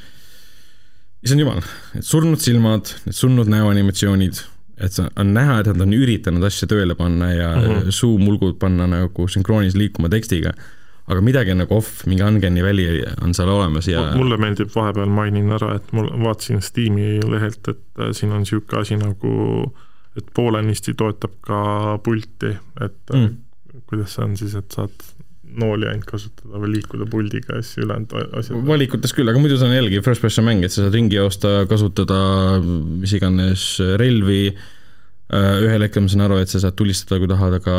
issand jumal, need surnud silmad, need surnud näoanimatsioonid, et on näha, et nad on üritanud asja tööle panna ja mm -hmm. suumulgud panna nagu sünkroonis liikuma tekstiga, aga midagi on nagu off, mingi Uncanny Valley on seal olemas ja mulle meeldib, vahepeal mainin ära, et mul, vaatasin Steam'i lehelt, et äh, siin on niisugune asi nagu et poolenisti toetab ka pulti, et mm. kuidas see on siis, et saad nooli ainult kasutada või liikuda puldiga ja siis ülejäänud asjad. valikutes küll, aga muidu see on jällegi first person mäng, et sa saad ringi joosta, kasutada mis iganes relvi, ühel hetkel ma saan aru, et sa saad tulistada, kui tahad, aga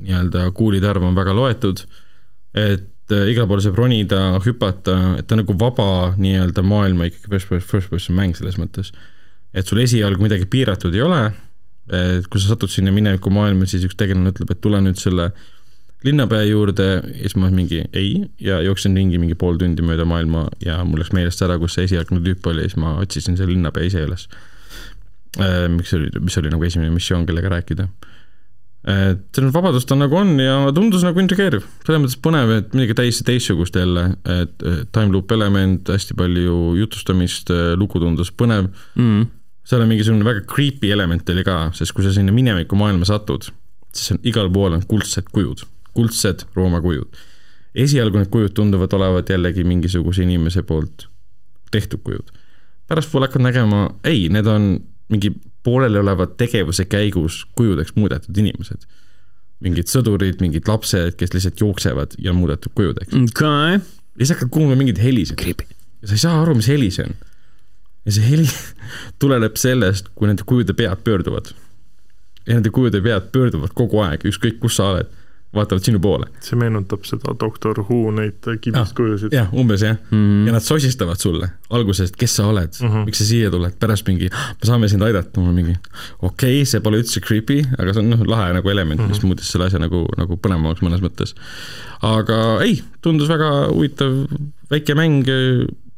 nii-öelda kuulide arv on väga loetud, et äh, igale poole saab ronida, hüpata, et ta on nagu vaba nii-öelda maailma ikkagi first, first person mäng selles mõttes. et sul esialgu midagi piiratud ei ole, et kui sa satud sinna mineviku maailma, siis üks tegelane ütleb, et tule nüüd selle linnapea juurde ja siis ma mingi ei ja jooksin ringi mingi pool tundi mööda maailma ja mul läks meelest ära, kus see esialgne tüüp oli ja siis ma otsisin selle linnapea ise üles. Äh, miks oli, mis oli nagu esimene missioon, kellega rääkida et selline vabadus ta nagu on ja tundus nagu intrigeeriv, selles mõttes põnev, et midagi täiesti teistsugust jälle, et time loop element, hästi palju jutustamist, lugu tundus põnev mm.. seal on mingisugune väga creepy element oli ka, sest kui sa sinna mineviku maailma satud, siis on igal pool on kuldsed kujud, kuldsed Rooma kujud. esialgu need kujud tunduvad olevat jällegi mingisuguse inimese poolt tehtud kujud. pärastpoole hakkad nägema, ei, need on mingi pooleliolevad tegevuse käigus kujudeks muudetud inimesed. mingid sõdurid, mingid lapsed, kes lihtsalt jooksevad ja muudetud kujudeks okay.. ja siis hakkad kuulma mingeid helisid. ja sa ei saa aru, mis heli see on. ja see heli tuleneb sellest, kui nende kujude pead pöörduvad. ja nende kujude pead pöörduvad kogu aeg, ükskõik kus sa oled vaatavad sinu poole. see meenutab seda Doctor Who neid kibiskujusid. jah, umbes jah mm, -hmm. ja nad sosistavad sulle alguses, et kes sa oled mm, -hmm. miks sa siia tuled, pärast mingi, me saame sind aidata, mul mingi okei okay,, see pole üldse creepy, aga see on noh, lahe nagu element mm, -hmm. mis mhm. muutis selle asja nagu, nagu põnevamaks mõnes mõttes. aga ei, tundus väga huvitav, väike mäng,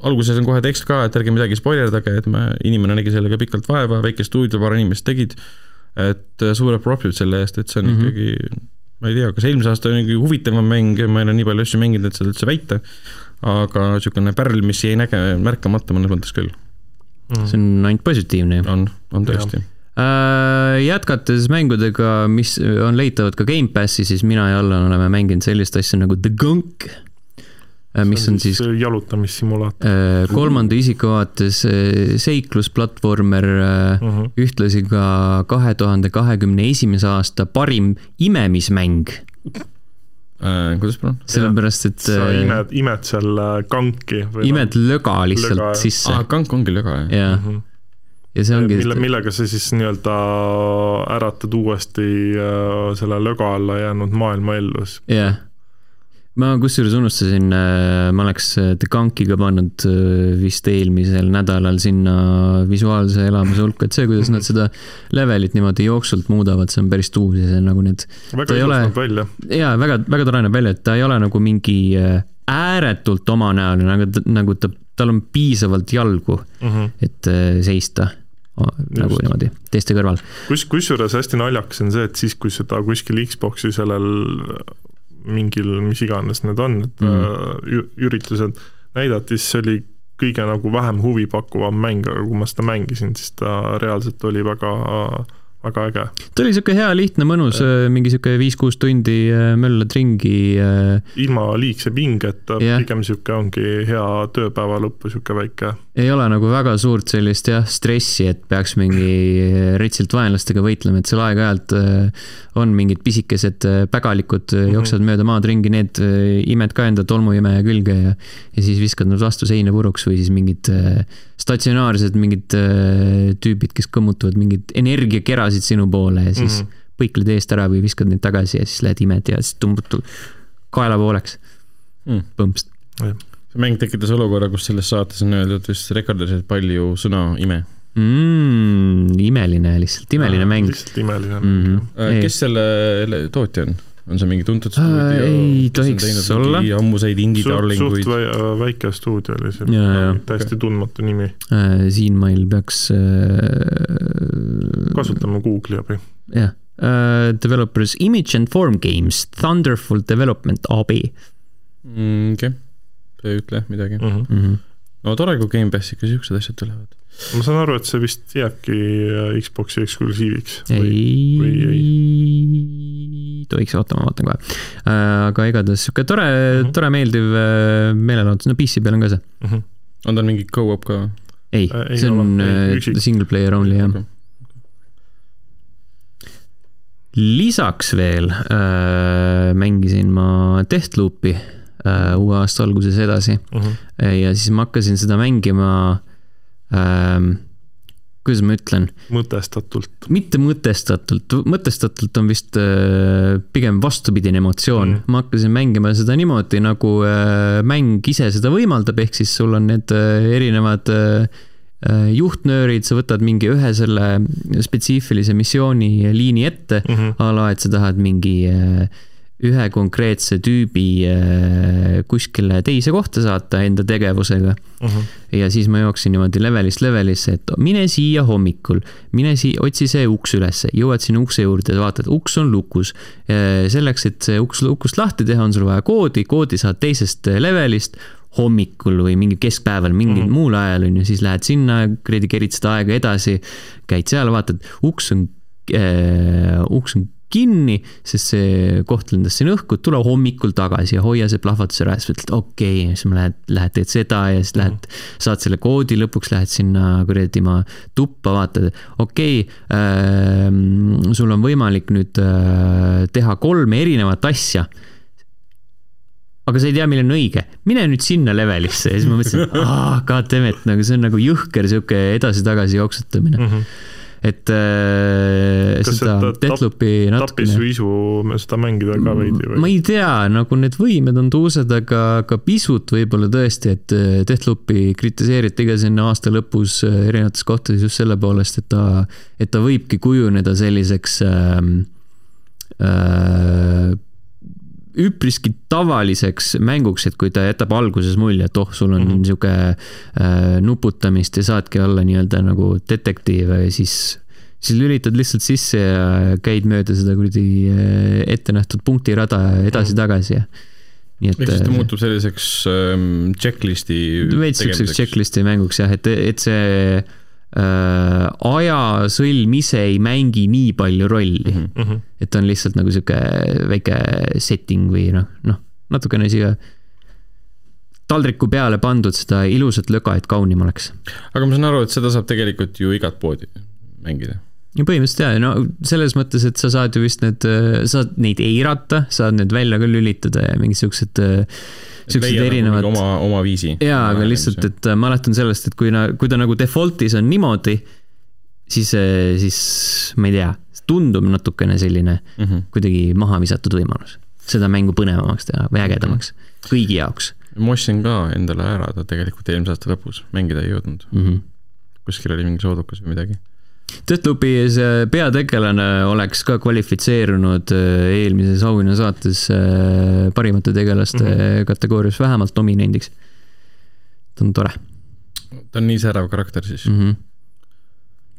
alguses on kohe tekst ka, et ärge midagi spoilerdage, et me, inimene nägi sellega pikalt vaeva, väike stuudio, paar inimest tegid, et suured propid selle eest, et see on mm -hmm. ikkagi ma ei tea, kas eelmise aasta oli mingi huvitavam mäng, ma ei ole nii palju asju mänginud, et seda üldse väita, aga niisugune pärl, mis jäi näge-, märkamata mõnes mõttes küll mm.. see on ainult positiivne ju. on, on tõesti. Äh, jätkates mängudega, mis on leitavad ka Gamepassi, siis mina ja Allan oleme mänginud sellist asja nagu The Gunk mis on siis jalutamissimulaator. Äh, kolmanda isiku vaates äh, seiklusplatvormer uh, -huh. ühtlasi ka kahe tuhande kahekümne esimese aasta parim imemismäng äh,. kuidas palun? sellepärast, et sa imed, imed seal kanki. imed löga lihtsalt löga, sisse. aa, kank ongi löga, jah? jah uh -huh. ja see ongi mille, millega sa siis nii-öelda äratad uuesti äh, selle löga alla jäänud maailma ellu siis. yeah ma kusjuures unustasin, äh, ma oleks äh, The Gunkiga pannud äh, vist eelmisel nädalal sinna visuaalse elamuse hulka, et see, kuidas nad seda levelit niimoodi jooksult muudavad, see on päris tuus ja see on nagu need. väga ilus näeb välja. jaa, väga, väga tore näeb välja, et ta ei ole nagu mingi ääretult omanäoline, aga nagu ta, tal on piisavalt jalgu mm, -hmm. et seista nagu Just. niimoodi teiste kõrval. kus, kusjuures hästi naljakas on see, et siis, kui seda kuskil Xbox'i sellel mingil, mis iganes need on, et mm. üritused näidati, siis see oli kõige nagu vähem huvipakkuvam mäng, aga kui ma seda mängisin, siis ta reaalselt oli väga väga äge. ta oli niisugune hea, lihtne, mõnus, mingi niisugune viis-kuus tundi äh, möllad ringi. Äh. ilma liigse pingeta yeah., pigem niisugune ongi hea tööpäeva lõppu, niisugune väike. ei ole nagu väga suurt sellist jah, stressi, et peaks mingi retsilt vaenlastega võitlema, et seal aeg-ajalt äh, on mingid pisikesed pägalikud mm, -hmm. jooksevad mööda maad ringi, need imed ka enda tolmuimeja külge ja, ja siis viskad nad vastu seina puruks või siis mingid statsionaarsed mingid tüübid, kes kõmmutavad mingeid energiakerasid sinu poole ja siis mm -hmm. põikled eest ära või viskad neid tagasi ja siis lähed imed ja siis tõmbad kaela pooleks mm.. põmpst. see mäng tekitas olukorra, kus selles saates on öeldud vist rekordiliselt palju sõna ime mm,. imeline, lihtsalt imeline mäng. lihtsalt imeline mäng mm. -hmm. kes selle tootja on? On see mingi tuntud stuudio? ei tohiks olla. ammuseid indie-darlinguid. suht väike stuudio oli see, täiesti okay. tundmatu nimi äh,. siin meil peaks äh,. kasutame Google'i abi. jah uh,, developers Image and Form Games, Thunderful Development AB mm,. okei okay., see ei ütle midagi mm. -hmm. Mm -hmm. no tore, kui Gamepassiga siuksed asjad tulevad. ma saan aru, et see vist jääbki Xbox'i eksklusiiviks. ei, või ei? Tohiks oota, ma vaatan kohe. aga igatahes sihuke tore mm, -hmm. tore meeldiv meelelahutus, no PC peal on ka see mm. -hmm. on tal mingi go-up ka? ei, see on ei, single player only jah okay lisaks veel äh, mängisin ma Deathloopi äh, uue aasta alguses edasi uh. Mhm. -huh. ja siis ma hakkasin seda mängima äh,, kuidas ma ütlen? mõtestatult. mitte mõtestatult, mõtestatult on vist äh, pigem vastupidine emotsioon mm. ma hakkasin mängima seda niimoodi, nagu äh, mäng ise seda võimaldab, ehk siis sul on need äh, erinevad äh, Äh, juhtnöörid, sa võtad mingi ühe selle spetsiifilise missiooni liini ette mm, -hmm. a la, et sa tahad mingi äh, ühe konkreetse tüübi äh, kuskile teise kohta saata enda tegevusega uh. -huh. ja siis ma jooksin niimoodi levelist levelisse, et mine siia hommikul, mine siia, otsi see uks ülesse, jõuad sinna ukse juurde, vaatad, uks on lukus. selleks, et see uks lukust lahti teha, on sul vaja koodi, koodi saad teisest levelist hommikul või mingi keskpäeval, mingil mm -hmm. muul ajal on ju, siis lähed sinna, kuradi kerid seda aega edasi, käid seal, vaatad, uks on äh,, uks on kinni, sest see koht lendas siin õhku, tule hommikul tagasi ja hoia see plahvatus ära ja siis mõtled, okei okay., siis ma lähed, lähed teed seda ja siis lähed, saad selle koodi, lõpuks lähed sinna kuradi ma tuppa, vaatad, okei okay, äh,, sul on võimalik nüüd äh, teha kolme erinevat asja aga sa ei tea, milline on õige, mine nüüd sinna levelisse ja siis ma mõtlesin, et aa, goddammit, nagu see on nagu jõhker sihuke edasi-tagasi jooksutamine mm. -hmm et äh, Kas seda Deathloopi natukene. tapis viisu seda mängida ka veidi või? ma ei tea, nagu need võimed on tuusad, aga, aga pisut võib-olla tõesti, et äh, Deathloopi kritiseeriti ka sinna aasta lõpus äh, erinevates kohtades just selle poolest, et ta, et ta võibki kujuneda selliseks äh, äh, üpriski tavaliseks mänguks, et kui ta jätab alguses mulje, et oh, sul on mm -hmm. sihuke äh, nuputamist ja saadki olla nii-öelda nagu detektiiv, siis siis lülitad lihtsalt sisse ja käid mööda seda kuradi äh, ettenähtud punktirada edasi-tagasi ja nii et. ehk siis ta äh, muutub selliseks ähm, checklist'i. veits siukseks checklist'i mänguks jah, et, et see äh, ajasõlm ise ei mängi nii palju rolli mm. -hmm. et ta on lihtsalt nagu sihuke väike setting või noh, noh, natukene siia taldriku peale pandud seda ilusat löga, et kaunim oleks. aga ma saan aru, et seda saab tegelikult ju igat poodi mängida ja põhimõtteliselt jaa, no selles mõttes, et sa saad ju vist need, saad neid eirata, saad need välja ka lülitada ja mingid siuksed äh, siuksed nagu erinevad. oma, oma viisi. jaa, aga lihtsalt, et äh, ma lähtun sellest, et kui na-, kui ta nagu default'is on niimoodi, siis, äh, siis ma ei tea, tundub natukene selline mm -hmm. kuidagi maha visatud võimalus. seda mängu põnevamaks teha või ägedamaks mm -hmm. kõigi jaoks. ma ostsin ka endale ära ta tegelikult eelmise aasta lõpus, mängida ei jõudnud mm. -hmm. kuskil oli mingi soodukas või midagi Deathloop'i see peategelane oleks ka kvalifitseerunud äh, eelmises auhinnasaates äh, parimate tegelaste mm -hmm. kategoorias vähemalt nominendiks. ta on tore. ta on nii särav karakter siis mm. -hmm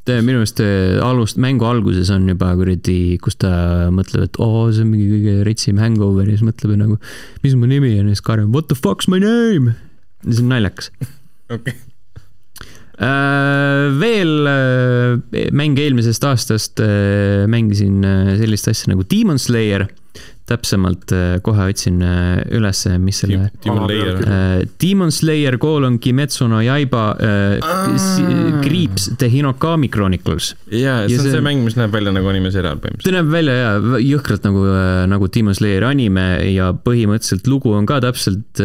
minu meelest äh, alust, mängu alguses on juba kuradi, kus ta mõtleb, et oo oh,, see on mingi kõige retsim hangover ja siis mõtleb nagu, mis mu nimi on ja siis Karin, what the fuck's my name? see on naljakas. okei okay Äh, veel äh, mänge eelmisest aastast äh, mängisin sellist asja nagu Demon Slayer täpsemalt äh, kohe otsin äh, ülesse, mis selle Demon Slayer äh,, Demon Slayer koolon Kimetsu no Yaiba äh, Creeps The Hinokami Chronicles. jaa, see on see, see mäng, mis näeb välja nagu animeseriaal põhimõtteliselt. ta näeb välja jaa, jõhkralt nagu, nagu Demon Slayeri anime ja põhimõtteliselt lugu on ka täpselt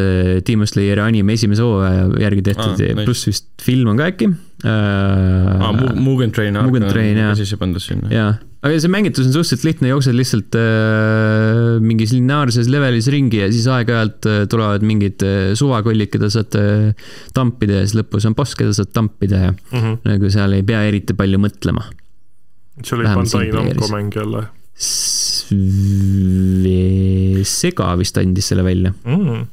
Demon Slayeri anime esimese hooaja järgi tehtud ah, pluss vist film on ka äkki äh,. aa ah,, Mugen Train. Mugen Train, jah. sisse pandud sinna. jaa aga see mängitus on suhteliselt lihtne, jooksed lihtsalt äh, mingis lineaarses levelis ringi ja siis aeg-ajalt äh, tulevad mingid äh, suvakollid, keda saad äh, tampida ja siis lõpus on boss, keda saad tampida ja mm -hmm. nagu seal ei pea eriti palju mõtlema. see oli Bandai Namco mäng jälle? Sega vist andis selle välja mm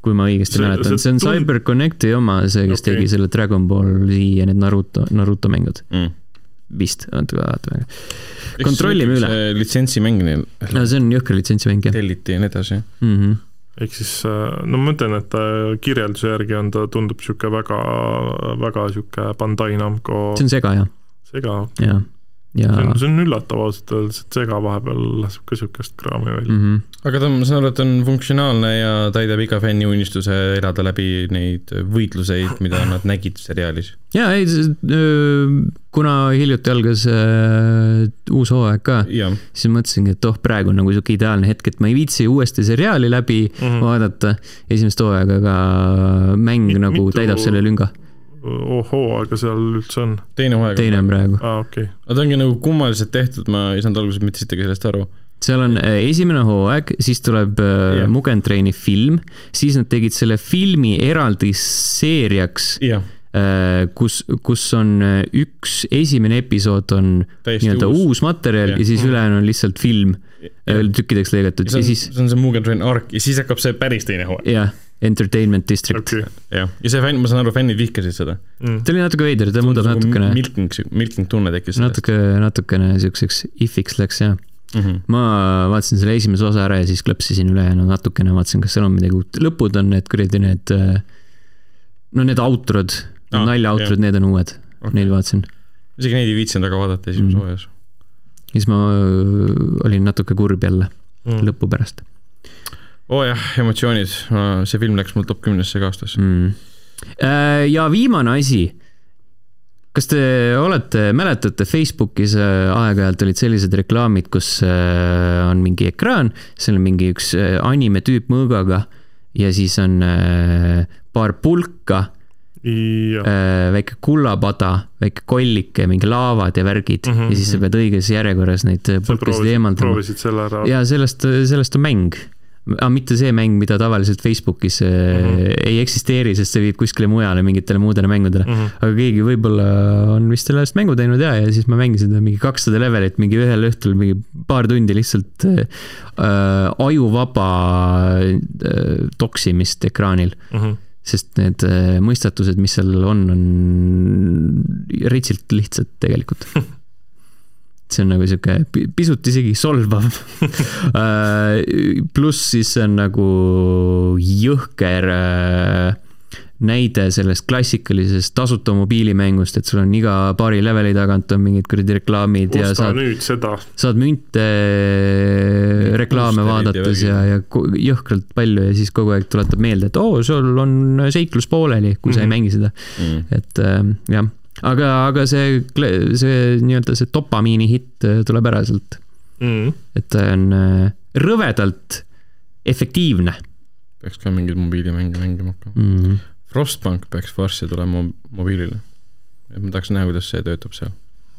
kui ma õigesti see, mäletan, see on tund... CyberConnecti oma, see, kes okay. tegi selle Dragon Ball Z ja need Naruto, Naruto mängud mm vist, oota, vaatame. kontrollime üle. litsentsimäng neil. no see on jõhker litsentsimäng, jah. telliti ja nii edasi mm. -hmm. ehk siis, äh, no ma ütlen, et kirjelduse järgi on ta, tundub niisugune väga, väga niisugune Bandai Namco see on sega, jah. sega, jah ja see on, see on üllatav ausalt öeldes, et Sega vahepeal laseb ka niisugust kraami välja. mm -hmm. aga ta, ma saan aru, et ta on funktsionaalne ja täidab iga fänni unistuse elada läbi neid võitluseid, mida nad nägid seriaalis. ja ei, kuna hiljuti algas äh, uus hooaeg ka, siis mõtlesingi, et oh, praegu on nagu sihuke ideaalne hetk, et ma ei viitsi uuesti seriaali läbi Mhm. vaadata esimest hooaega, aga mäng Mi- nagu mitu- täidab selle lünga. ohoo, aga seal üldse on, teine hooaeg. teine on praegu. aa okei okay., aga ta ongi nagu kummaliselt tehtud, ma ei saanud alguses mitte sittagi sellest aru. seal on äh, esimene hooaeg, siis tuleb yeah. Mugen Traini film, siis nad tegid selle filmi eraldi seeriaks, jah, kus, kus on äh, üks, esimene episood on nii-öelda uus, uus materjal Jah. ja siis ülejäänu on lihtsalt film Jah. tükkideks lõigatud see ja on, siis see on see Mugen Train arc ja siis hakkab see päris teine hooaeg. jah, Entertainment District okay.. jah, ja see fänn, ma saan aru, fännid vihkasid seda. mm.. ta oli natuke veider, ta muudab natukene, milking, milking tunne tekkis natuke, natukene siukseks if'iks läks jah. Mm -hmm. ma vaatasin selle esimese osa ära ja siis klõpsisin ülejäänu natukene, vaatasin, kas seal on midagi uut. lõpud on need kuradi need, no need outrod, Aa, naljautrod, need on uued okay., neid vaatasin. isegi neid ei viitsinud väga vaadata esimeses Mm. hooajas. ja siis ma öö, olin natuke kurb jälle Mm. lõpu pärast oo oh jah, emotsioonid, see film läks mul top kümnesse ka aastas. mm.. ja viimane asi. kas te olete, mäletate Facebookis äh, aeg-ajalt olid sellised reklaamid, kus äh, on mingi ekraan, seal on mingi üks äh, anime tüüp mõõgaga ja siis on äh, paar pulka, jah, väike kullapada, väike kollike, mingi laavad ja värgid mm Mhm, -hmm. ja siis sa pead õiges järjekorras neid äh, pulkasid proovisid, eemaldama. proovisid selle ära. ja sellest, sellest on mäng. Aga mitte see mäng, mida tavaliselt Facebookis mm. -hmm. ei eksisteeri, sest see viib kuskile mujale mingitele muudele mängudele mm. -hmm. aga keegi võib-olla on vist sellest mängu teinud ja, ja siis ma mängisin mingi kakssada levelit mingi ühel õhtul mingi paar tundi lihtsalt äh, ajuvaba äh, toksimist ekraanil. Mhm. sest need äh, mõistatused, mis seal on, on ritsilt lihtsad tegelikult. see on nagu sihuke pi- pisut isegi solvav. pluss siis see on nagu jõhker äh, näide sellest klassikalisest tasuta mobiilimängust, et sul on iga paari leveli tagant on mingid kuradi reklaamid ja osta saad, nüüd seda. saad münte reklaame Boosterid ja vaadates ja, ja jõhkralt palju ja siis kogu aeg tuletab meelde, et oo, sul on seiklus pooleli, kui sa ei Mhm. mängi seda. Mm. et äh, jah, aga, aga see, see nii-öelda see dopamiini hitt äh, tuleb ära sealt, Mm. et ta on äh, rõvedalt efektiivne peaks ka mingeid mobiilimänge mängima hakkama. mm.. Frostbank peaks varsti tulema mo- mobiilile. et ma tahaks näha, kuidas see töötab seal.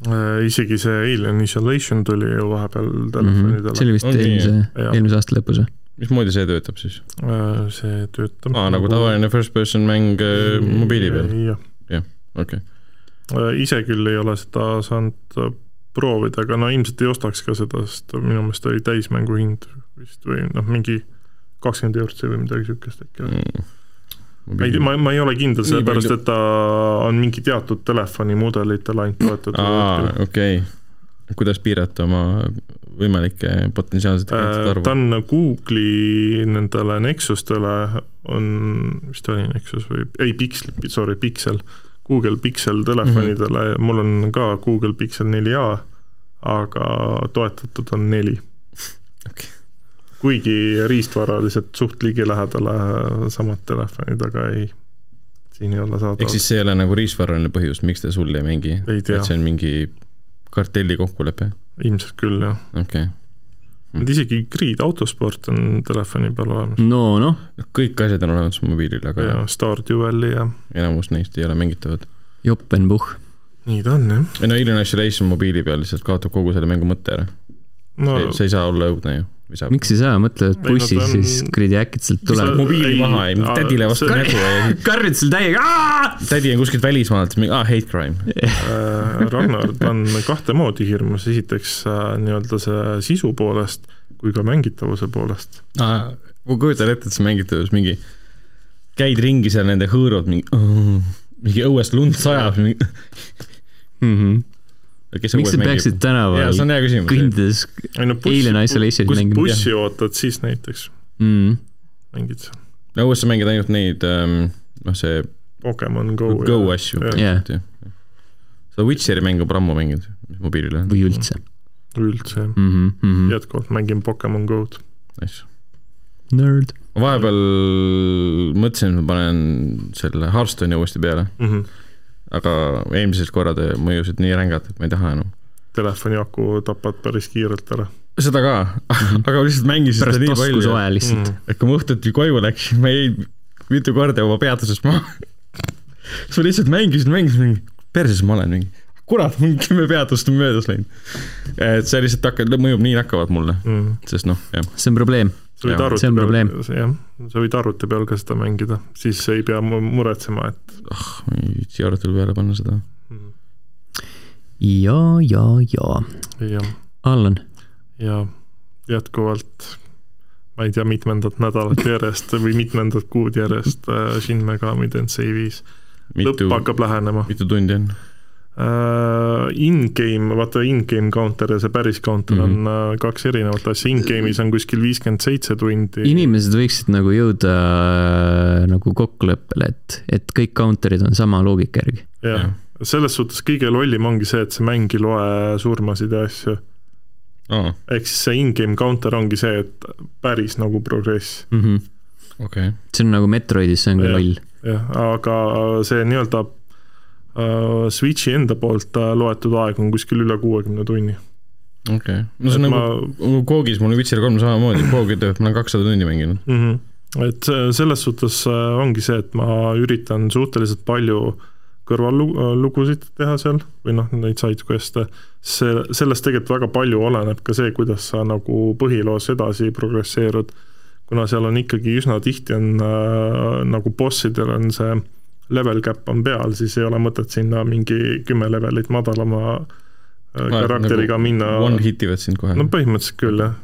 Äh, isegi see Alien Isolation tuli ju vahepeal telefonidele Mhm. see oli vist Ongi, eelmise, eelmise aasta lõpus või? mismoodi see töötab siis? Äh, see töötab aa, nagu tavaline first person mäng äh, mobiili peal, jah, okei. Ise küll ei ole seda saanud äh, proovida, aga no ilmselt ei ostaks ka seda, sest minu meelest oli täismängu hind vist või noh, mingi kakskümmend eurot või midagi siukest äkki mm.. ma ei, ma, ma ei ole kindel, sellepärast et ta on mingi teatud telefonimudelitele ainult toetatud aa, okei okay.. kuidas piirata oma võimalikke potentsiaalseid klientide Äh, arvu ta? on Google'i nendele Nexustele on, vist oli Nexus või, ei Pixel, sorry, Pixel, Google Pixel telefonidele mm, -hmm. mul on ka Google Pixel 4a, aga toetatud on neli Okei. kuigi riistvaraliselt suht ligilähedale samad telefonid, aga ei, siin ei ole saada ehk siis see ei ole nagu riistvaraline põhjus, miks ta sul ei mängi? et, see on mingi kartelli kokkulepe? ilmselt küll jah. okei et isegi Grid autosport on telefoni peal olemas no noh, kõik asjad on olemas mobiilil, aga ja Stardew ja enamus neist ei ole mängitavad. Joppenbuch. nii ta on jah. ei no Alien Isolation mobiili peal lihtsalt kaotab kogu selle mängu mõtte ära no see ei saa olla õudne ju, või saab? miks ei saa, mõtle, et Ei, bussis siis kuradi äkitselt tuleb mobiili ei, maha ja aa, tädile vastu see- nägu ja karjud seal täiega, tädi on kuskilt välismaalt, mingi aa, hate crime. Äh, Ragnar, ta on kahte moodi hirmus, esiteks äh, nii-öelda see sisu poolest kui ka mängitavuse poolest. ma kujutan ette, et sa mängid tõus mingi, käid ringi seal nende hõõrud, mingi, mingi õuest lund sajab, mingi, kes miks sa peaksid tänaval kõndides no Alien Isolationit kus mängima. bussi ootad, siis näiteks mm.? mängid no õues sa mängid ainult neid, noh, see Pokemon Go. Go asju. jah. Jah. sa Witcheri mängu pole ammu mänginud, mis mobiilil on. või üldse üldse jah. mm. -hmm, mm -hmm. jätkuvalt mängin Pokemon Go'd. Nice. Nerd. ma vahepeal mõtlesin, et ma panen selle Hearthstone'i uuesti peale, Mm -hmm. Aga eelmised korrad mõjusid nii rängalt, et ma ei taha enam. telefoni aku tapad päris kiirelt ära seda ka, aga ma lihtsalt mängisin seda nii palju, taskusoe lihtsalt mm.. et kui ma õhtuti koju läksin, ma jäin mitu korda oma peatusest maha. siis ma lihtsalt mängisin, mängisin, mingi perses ma olen, mingi kurat, mingi kümme peatust on möödas läinud. et see lihtsalt hakkab, mõjub nii nakkavalt mulle, Mm. sest noh, jah, see on probleem. sa võid Jaa, arvuti see on peal, probleem. jah, sa võid arvuti peal ka seda mängida, siis ei pea mu- muretsema, et ah, ma ei viitsi arvutil peale panna seda. mm, ja, ja, ja. jah, Allan, ja jätkuvalt ma ei tea, mitmendat nädalat järjest või mitmendat kuud järjest äh, Shin Megami Tensei viis. lõpp hakkab lähenema mitu tundi on? uh,. In-game, vaata in-game counter ja see päris counter mm Mhm. -hmm. on uh, kaks erinevat asja, in-game'is on kuskil viiskümmend seitse tundi. inimesed võiksid nagu jõuda äh, nagu kokkuleppele, et, et kõik counter'id on sama loogika järgi jah, selles suhtes kõige lollim ongi see, et see mäng ei loe surmasid ja asju. aa, ehk siis see in-game counter ongi see, et päris nagu progress, mm. -hmm. okei. see on nagu Metroidis, see on ka loll. jah, aga see nii-öelda Switchi enda poolt uh, loetud aeg on kuskil üle kuuekümne tunni. okei, no see on ma... nagu Koogis, mul on Witcher kolm samamoodi, Koogi ütleb, et ma olen kakssada tundi mänginud. mm. -hmm. et see- selles suhtes äh, ongi see, et ma üritan suhteliselt palju kõrvallugusid teha seal või noh, neid side quest'e, see, sellest tegelikult väga palju oleneb ka see, kuidas sa nagu põhiloos edasi progresseerud, kuna seal on ikkagi üsna tihti on äh, nagu bossidel on see level cap on peal, siis ei ole mõtet sinna mingi kümme levelit madalama äh, karakteriga nagu minna. One hit ivad sind kohe. no põhimõtteliselt küll jah.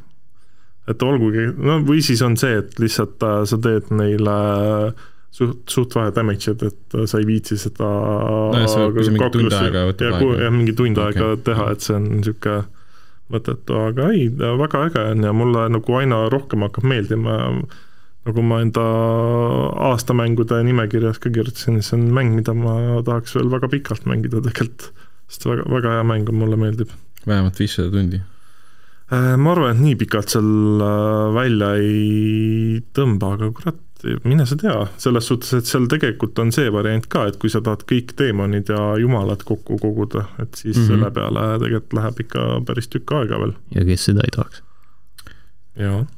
et olgugi, no või siis on see, et lihtsalt äh, sa teed neile suht, suht vähe damage'id, et sa ei viitsi seda no, see võib mingi tund aega võtab aega. jah, mingi tund okay. aega teha, et see on niisugune mõttetu, aga ei, väga äge on ja mulle nagu aina rohkem hakkab meeldima nagu ma enda aastamängude nimekirjas ka kirjutasin, see on mäng, mida ma tahaks veel väga pikalt mängida tegelikult, sest väga, väga hea mäng on, mulle meeldib. vähemalt viissada tundi? ma arvan, et nii pikalt seal välja ei tõmba, aga kurat, mine sa tea, selles suhtes, et seal tegelikult on see variant ka, et kui sa tahad kõik teemonid ja jumalad kokku koguda, et siis mm -hmm. selle peale tegelikult läheb ikka päris tükk aega veel. ja kes seda ei tahaks? jaa oota,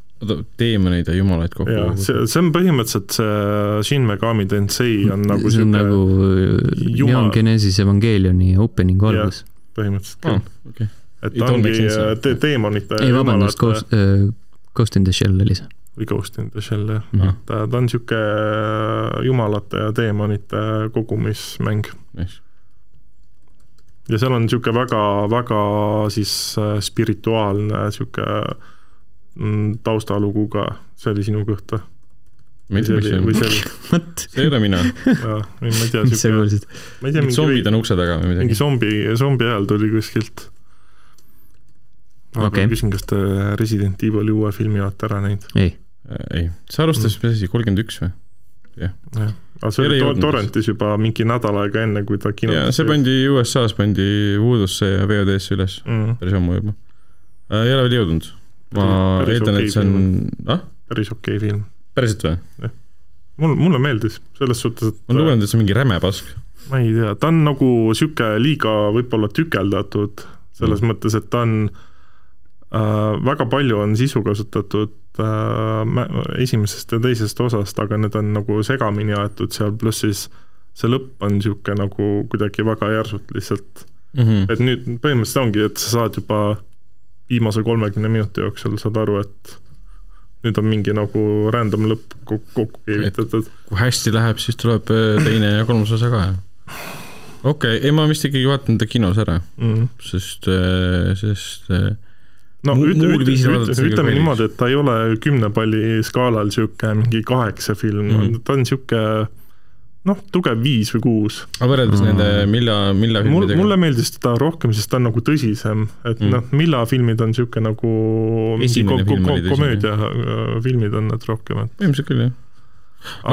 teemoneid ja jumalaid kokku jaa, see, see on põhimõtteliselt see Shin Megami Tensei on nagu see on nagu Jumal... Neon Genesis Evangelioni opening algus. põhimõtteliselt küll oh, okay. et ta ongi te teemonite ei vabandust, Ghost äh,, Ghost in the Shell oli see. või Ghost in the Shell, jah mm. -hmm. ta, ta on niisugune jumalate ja teemonite kogumismäng nice.. ja seal on niisugune väga, väga siis spirituaalne niisugune taustalugu ka, see oli sinu kõht või? ma ei tea, mis see on. või see oli? see ei ole mina. ma ei tea. mis sa kuulsid? ma ei tea, mingi zombid on ukse taga või midagi. mingi zombi, zombi hääl tuli kuskilt. Okay. küsin, kas te Resident Evil'i uue filmi olete ära näinud? ei. ei, see alustas mm., mis asi, kolmkümmend üks või? jah. jah, aga see oli to torrentis juba mingi nädal aega enne, kui ta kino see pandi USA-s pandi Voodoo'sse ja VOD-sse üles mm. päris ammu juba. ei ole veel jõudnud. Ma eeldan, et see on, ah? päris okei okay film. päriselt või? jah. mul, mulle meeldis, selles suhtes, et ma olen lugenud, et see on mingi räme pask. ma ei tea, ta on nagu niisugune liiga võib-olla tükeldatud, selles mm. mõttes, et ta on äh, väga palju on sisu kasutatud äh, esimesest ja teisest osast, aga need on nagu segamini aetud seal, pluss siis see lõpp on niisugune nagu kuidagi väga järsult lihtsalt mm. -hmm. et nüüd põhimõtteliselt ongi, et sa saad juba viimase kolmekümne minuti jooksul saad aru, et nüüd on mingi nagu random lõpp kokku keevitatud. kui hästi läheb, siis tuleb teine ja kolmas osa ka, jah? okei okay., ei ma vist ikkagi vaatan ta kinos ära mm, -hmm. sest, sest no ütle, ütle, ütle, ütleme niimoodi, et ta ei ole kümne palli skaalal niisugune mingi kaheksa film mm, -hmm. ta on niisugune noh, tugev viis või kuus. aga võrreldes mm. nende Milla, Milla filmidega? mulle meeldis teda rohkem, sest ta on nagu tõsisem, et mm. noh, Milla filmid on niisugune nagu ko ko ko komöödia filmid on need rohkem, et ilmselt küll, jah.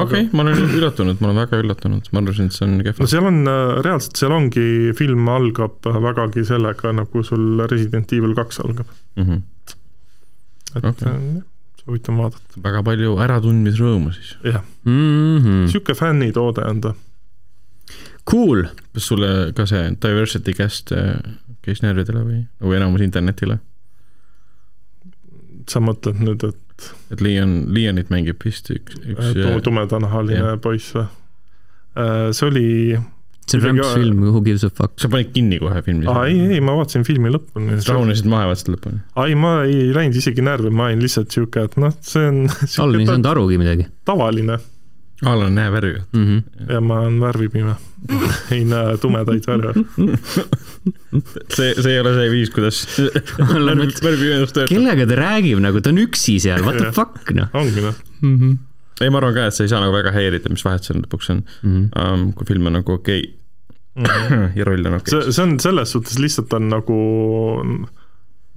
okei okay,, ma olen üllatunud, ma olen väga üllatunud, ma arvasin, et see on kehv no. seal on äh, reaalselt, seal ongi, film algab vägagi sellega, nagu sul Resident Evil kaks algab, Mm -hmm. et Okei. Okay. soovitan vaadata, väga palju äratundmisrõõmu siis. jah, mm. -hmm. sihuke fännitoode on ta. Cool, kas sulle ka see Diversity Cast äh, käis närvidele või, nagu enamus internetile? sa mõtled nüüd, et et Leon, Leonit mängib vist üks, üks äh, tumedanahaline jah. poiss või? see oli, see on rämpsfilm, Who gives a fuck. sa panid kinni kohe filmi? aa ei, ei, ma vaatasin filmi lõpuni. rahunesid maha ja vaatasid lõpuni? ei, ma ei läinud isegi närvi, ma olin lihtsalt sihuke, et noh, see on Allan ei saanud arugi midagi tavaline Alan näeb värvi. mm. -hmm. ja ma olen värvipime, ei näe tumedaid värve. see, see ei ole see viis, kuidas Allan värvipimedus töötab. kellega ta räägib nagu, ta on üksi seal, what the fuck noh ongi noh, mm -hmm. ei, ma arvan ka, et sa ei saa nagu väga häirida, mis vahet seal lõpuks on mm. -hmm. um,, kui film on nagu okei okay. ja roll on okei see, see on selles suhtes lihtsalt on nagu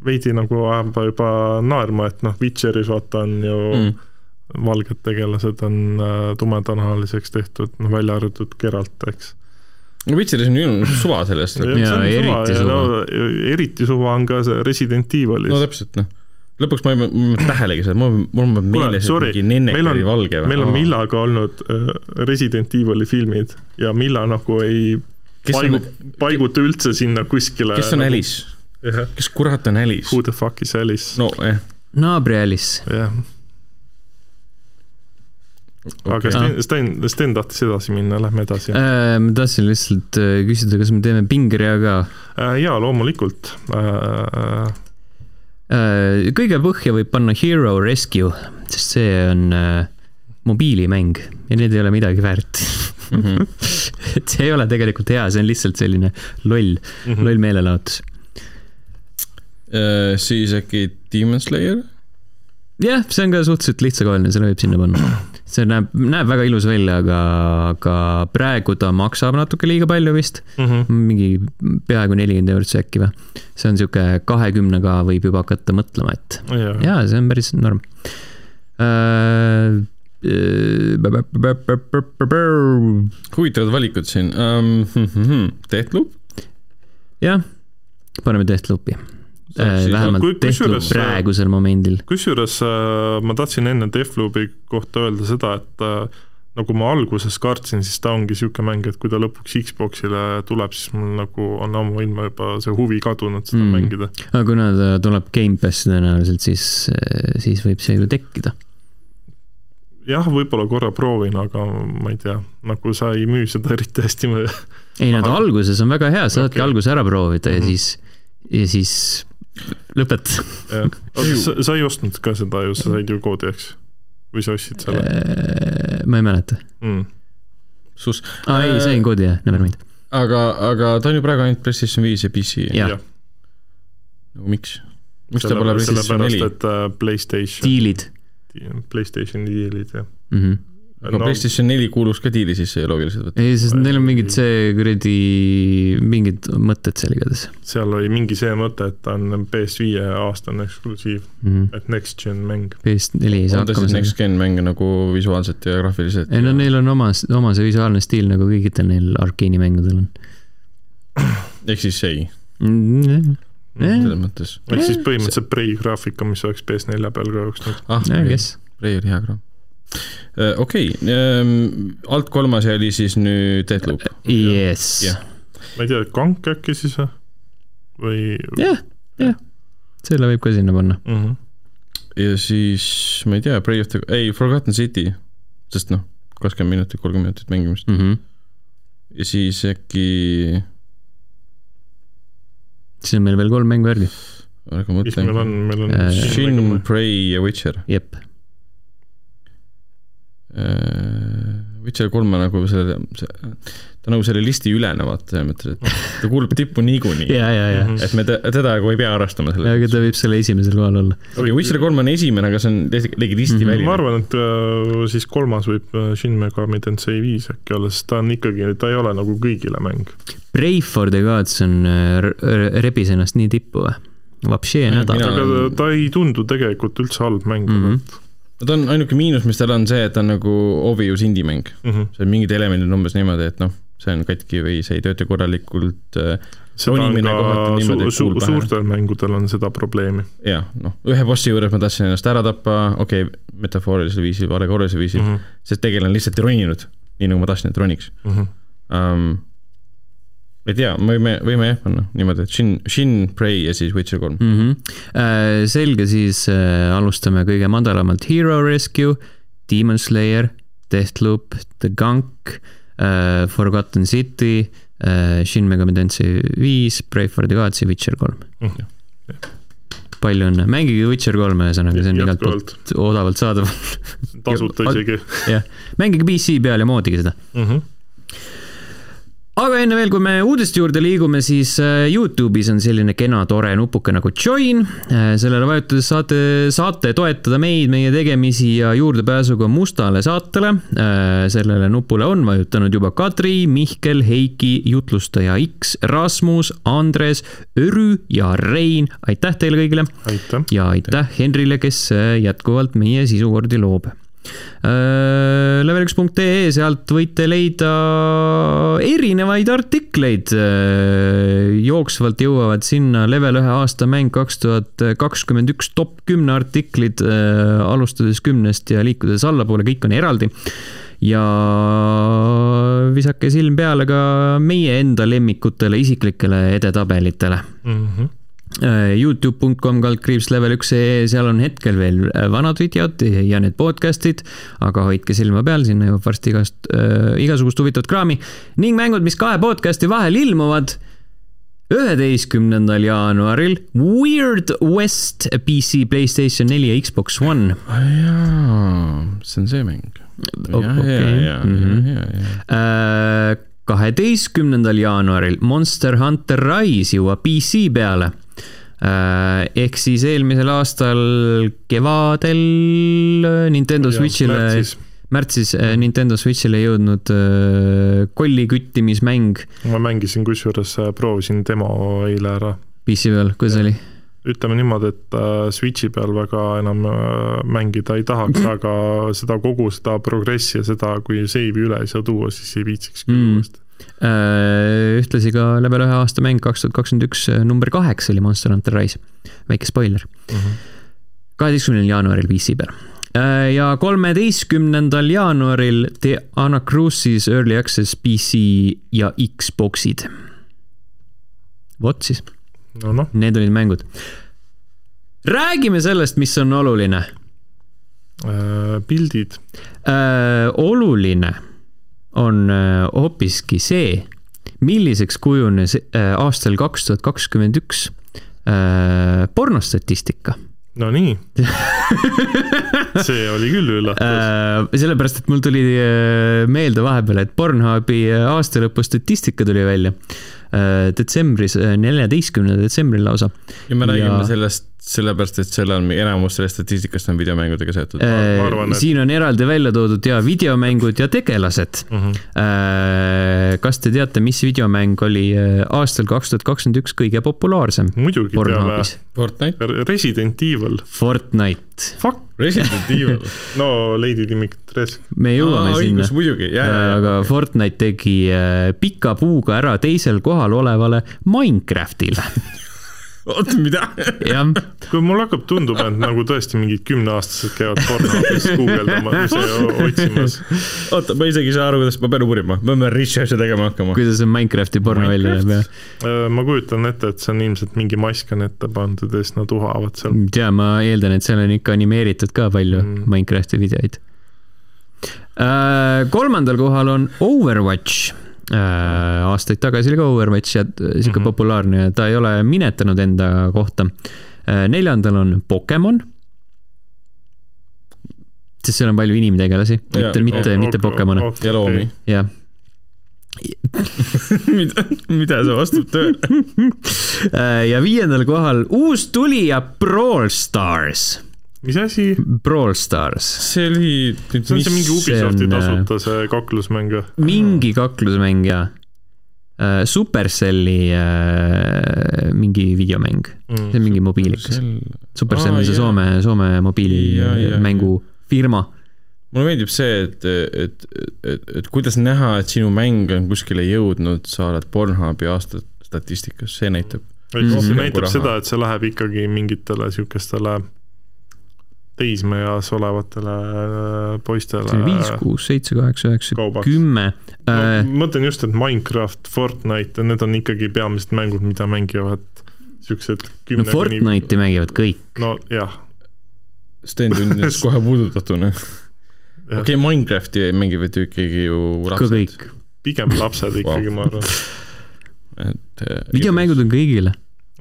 veidi nagu ajab juba naerma, et noh, Witcheris vaata on ju mm. mm.. valged tegelased on äh, tumedanahaliseks tehtud, noh välja arvatud Geralt, eks. no Witcheris on ju suva sellest, eriti suva. no, eriti suva on ka see Resident Evilis no no,. täpselt noh, lõpuks ma ei ei tähelegi seda, mul, mul on meeles, et mingi on- oli valge meil on. Millaga olnud äh, Resident Evili filmid ja Milla nagu ei kes paigu, on, paiguta üldse sinna kuskile. kes on Alice? jah, kes kurat on Alice who? the fuck is Alice? no jah naabri Alice. jah, aga okay., Sten, Sten, Sten tahtis edasi minna, lähme edasi. Äh, ma tahtsin lihtsalt äh, küsida, kas me teeme pingerea ka? jaa, loomulikult. Äh, kõige põhja võib panna Hero Rescue, sest see on äh, mobiilimäng ja need ei ole midagi väärt. Mhm. et see ei ole tegelikult hea, see on lihtsalt selline loll, Mhm. loll meelelahutus. Äh, siis äkki Demon Slayer? jah, see on ka suhteliselt lihtsakoeline, selle võib sinna panna. See näeb, näeb väga ilus välja, aga, aga praegu ta maksab natuke liiga palju vist, Mhm. mingi peaaegu nelikümmend eurot see äkki või. see on sihuke kahekümnega võib juba hakata mõtlema, et jaa, jaa, see on päris norm äh,. huvitavad valikud siin um,. Deathloop? jah, paneme Deathloopi. Siis- vähemalt kui- Deathloop kusjuures- praegusel momendil. kusjuures äh, ma tahtsin enne Deathloopi kohta öelda seda, et äh, nagu ma alguses kartsin, siis ta ongi niisugune mäng, et kui ta lõpuks Xboxile tuleb, siis mul nagu on ammuilma juba see huvi kadunud seda Mm. mm. mängida. aga kuna ta tuleb Gamepassi tõenäoliselt, siis, siis võib see ju tekkida. jah, võib-olla korra proovin, aga ma ei tea, nagu sa ei müü seda eriti hästi. ei no ta alguses on väga hea, saadki Okei. okay. alguse ära proovida ja Mhm. siis, ja siis lõpeta. sa, sa ei ostnud ka seda ju, sa said ju koodi, eks? või sa ostsid selle Äh, ma ei mäleta. mm.? sus, aa ei, sain koodi jah, never mind. aga, aga ta on ju praegu ainult PlayStation viis ja PC. Jah. nagu miks? miks ta pole PlayStation sellepärast, neli? et äh, Playstation, diilid Playstationi diilid ja mm. -hmm. Aga no. PlayStation neli kuulus ka diili sisse loogiliselt võttes. ei, sest neil on mingid see kuradi, mingid mõtted seal igatahes seal oli mingi see mõte, et ta on PS5 aastane eksklusiiv, mm. -hmm. et next gen mäng. PS4 ei saa on ta hakkama siis next gen mänge nagu visuaalselt ja graafiliselt? ei no neil on oma, oma see visuaalne stiil nagu kõikidel neil Arkeeni mängudel on ehk siis ei, mm. ehk selles mõttes. siis põhimõtteliselt Prey graafika, mis oleks PS4 peal ka jooksnud. ah, jah, kes. Prey oli hea kraam. okei, alt kolmas oli siis nüüd Deathloop. Yes Jah.. ma ei tea, Kank äkki siis või? või jah, jah, selle võib ka sinna panna. mm? -hmm. ja siis ma ei tea, Prey of the, ei Forgotten City, sest noh, kakskümmend minutit, kolmkümmend minutit mängimist Mm -hmm. ja siis äkki, siis on meil veel kolm mängu järgi. aga mis meil on mõtlen,, meil on Äh, Shin, Prey ja Witcher. jep. Witcher kolm on nagu selle, ta nagu selle listi ülene, vaata, selles mõttes, et ta kuulub tippu niikuinii. ja, ja, ja. et me te- teda nagu ei pea arvestama selle. aga ta võib selle esimesel kohal olla. okei, Witcher kolm on esimene, aga see on ligi listi Mhm. väline. ma arvan, et äh, siis kolmas võib äh, Shin Megami Tensei viis äkki olla, sest ta on ikkagi, ta ei ole nagu kõigile mäng. Brave for the Gods on, rebis ennast nii tippu või? Vapšee nädal. aga ta, ei tundu tegelikult üldse halb mäng Mhm. mm. -hmm. Ta on ainuke miinus, mis tal on see, et ta on nagu obvious indie-mäng mm. -hmm. see on mingid elemendid on umbes niimoodi, et noh, see on katki või see ei tööta korralikult äh, seda on ka su su suurtel mängudel on seda probleemi. jah, noh, ühe bossi juures ma tahtsin ennast ära tappa, okei okay,, metafoorilisel viisil, allegoorilisel viisil mm, -hmm. sest tegelane lihtsalt ei roninud, nii nagu ma tahtsin, et roniks mm. -hmm. Um, ei tea, me võime, võime jah panna niimoodi, et Shin, Shin, Prey ja siis Witcher kolm mm. -hmm. selge, siis äh, alustame kõige madalamalt Hero Rescue, Demon Slayer, Deathloop, The Gunk äh,, Forgotten City äh,, Shin Megami Tensei viis, Brave for the Gods ja Witcher kolm mm. -hmm. palju õnne, mängige Witcher kolme, ühesõnaga, see on igalt poolt odavalt saadaval tasuta isegi. jah, mängige PC peal ja moodige seda mm. -hmm aga enne veel, kui me uudiste juurde liigume, siis äh, Youtube'is on selline kena tore nupuke nagu join. Äh, sellele vajutades saate, saate toetada meid, meie tegemisi ja juurdepääsuga mustale saatele. Äh, sellele nupule on vajutanud juba Kadri, Mihkel, Heiki, jutlustaja X, Rasmus, Andres, Örü ja Rein. aitäh teile kõigile. ja aitäh Henrile, kes jätkuvalt meie sisukordi loob level1.ee, sealt võite leida erinevaid artikleid. Äh, jooksvalt jõuavad sinna level ühe aasta mäng kaks tuhat kakskümmend üks top kümne artiklid, äh, alustades kümnest ja liikudes allapoole, kõik on eraldi ja visake silm peale ka meie enda lemmikutele isiklikele edetabelitele mm. -hmm Äh, Youtube.com kaldkriips level üks ee, seal on hetkel veel äh, vanad videod ja need podcast'id, aga hoidke silma peal, sinna jõuab varsti igast äh,, igasugust huvitavat kraami. Ning mängud, mis kahe podcast'i vahel ilmuvad üheteistkümnendal jaanuaril Weird West PC, Playstation neli ja Xbox One. jaa, see on see mäng. Äh, kaheteistkümnendal jaanuaril Monster Hunter Rise jõuab PC peale. Äh, ehk siis eelmisel aastal kevadel Nintendo Switch'ile, märtsis äh, Nintendo Switch'ile jõudnud äh, kolli küttimismäng. ma mängisin, kusjuures proovisin demo eile ära. PC peal, kuidas oli? ütleme niimoodi, et Switch'i peal väga enam mängida ei tahaks, aga seda kogu seda progressi ja seda, kui seivi üle ei saa tuua, siis ei viitsiks küll mm. uuesti Äh, ühtlasi ka level ühe aasta mäng kaks tuhat kakskümmend üks äh, number kaheksa oli Monster Hunter Rise, väike spoiler. Mhm. kaheteistkümnendal jaanuaril PC peal äh, ja kolmeteistkümnendal jaanuaril The Anacrusis Early Access PC ja Xbox'id. vot siis no,. No. Need olid mängud. räägime sellest, mis on oluline äh,. pildid äh,. oluline on äh, hoopiski see, milliseks kujunes äh, aastal kaks tuhat kakskümmend üks äh, pornostatistika. Nonii see oli küll üllatus. sellepärast, et mul tuli meelde vahepeal, et Pornhubi aastalõpu statistika tuli välja detsembris, neljateistkümnendal detsembril lausa. ja me räägime ja... sellest sellepärast, et seal on, enamus sellest statistikast on videomängudega seotud äh,. Et... siin on eraldi välja toodud ja videomängud ja tegelased mm. -hmm. Äh, kas te teate, mis videomäng oli äh, aastal kaks tuhat kakskümmend üks kõige populaarsem? muidugi teame. Fortnite. Resident Evil. Fortnite. Fuck, Resident Evil no Lady Dimitrescu. me jõuame Aa, sinna. muidugi, jaa, jaa. aga Fortnite tegi äh, pika puuga ära teisel kohal olevale Minecraftile oota, mida? kui mul hakkab tunduma, et nagu tõesti mingid kümneaastased käivad Pornhubis guugeldamas ja otsimas. oota, ma isegi ei saa aru, kuidas ma pean uurima, ma pean research'e tegema hakkama. kuidas see Minecrafti porno välja näeb, jah? Ma kujutan ette, et see on ilmselt mingi mask on ette pandud ja siis nad uhavad seal. tea, ma eeldan, et seal on ikka animeeritud ka palju mm. Minecrafti videoid. Äh, kolmandal kohal on Overwatch aastaid tagasi oli ka Overwatch ja sihuke mm -hmm. populaarne ja ta ei ole minetanud enda kohta. Äh, neljandal on Pokemon. sest seal on palju inimtegelasi, mitte, mitte, mitte Pokemone. ja loomi. jah mida, mida see vastab tõele äh, ja viiendal kohal uus tulija Brawl Stars mis asi? Brawl Stars. see oli. see on see mingi Ubisofti äh, tasuta see kaklusmäng või? mingi kaklusmäng jaa. Äh, Supercelli äh, mingi videomäng mm., see on mingi mobiilikas. Supercell on see Soome, Soome mobiilimängu firma. mulle meeldib see, et, et, et, et kuidas näha, et sinu mäng on kuskile jõudnud, sa oled Pornhubi aasta statistikas, see näitab. ei, see Mhm. näitab Raha. seda, et see läheb ikkagi mingitele niisugustele teismeeas olevatele äh, poistele. viis, kuus, seitse, kaheksa, üheksa, kümme. Äh, ma mõtlen just, et Minecraft, Fortnite, need on ikkagi peamised mängud, mida mängivad niisugused no Fortnite'i mängivad kõik. no jah, Sten tundis kohe puudutatuna. okei okay,, Minecrafti mängivad ju ikkagi ju ka lapsed. kõik. pigem lapsed ikkagi, ma arvan. et. äh, videomängud on kõigile.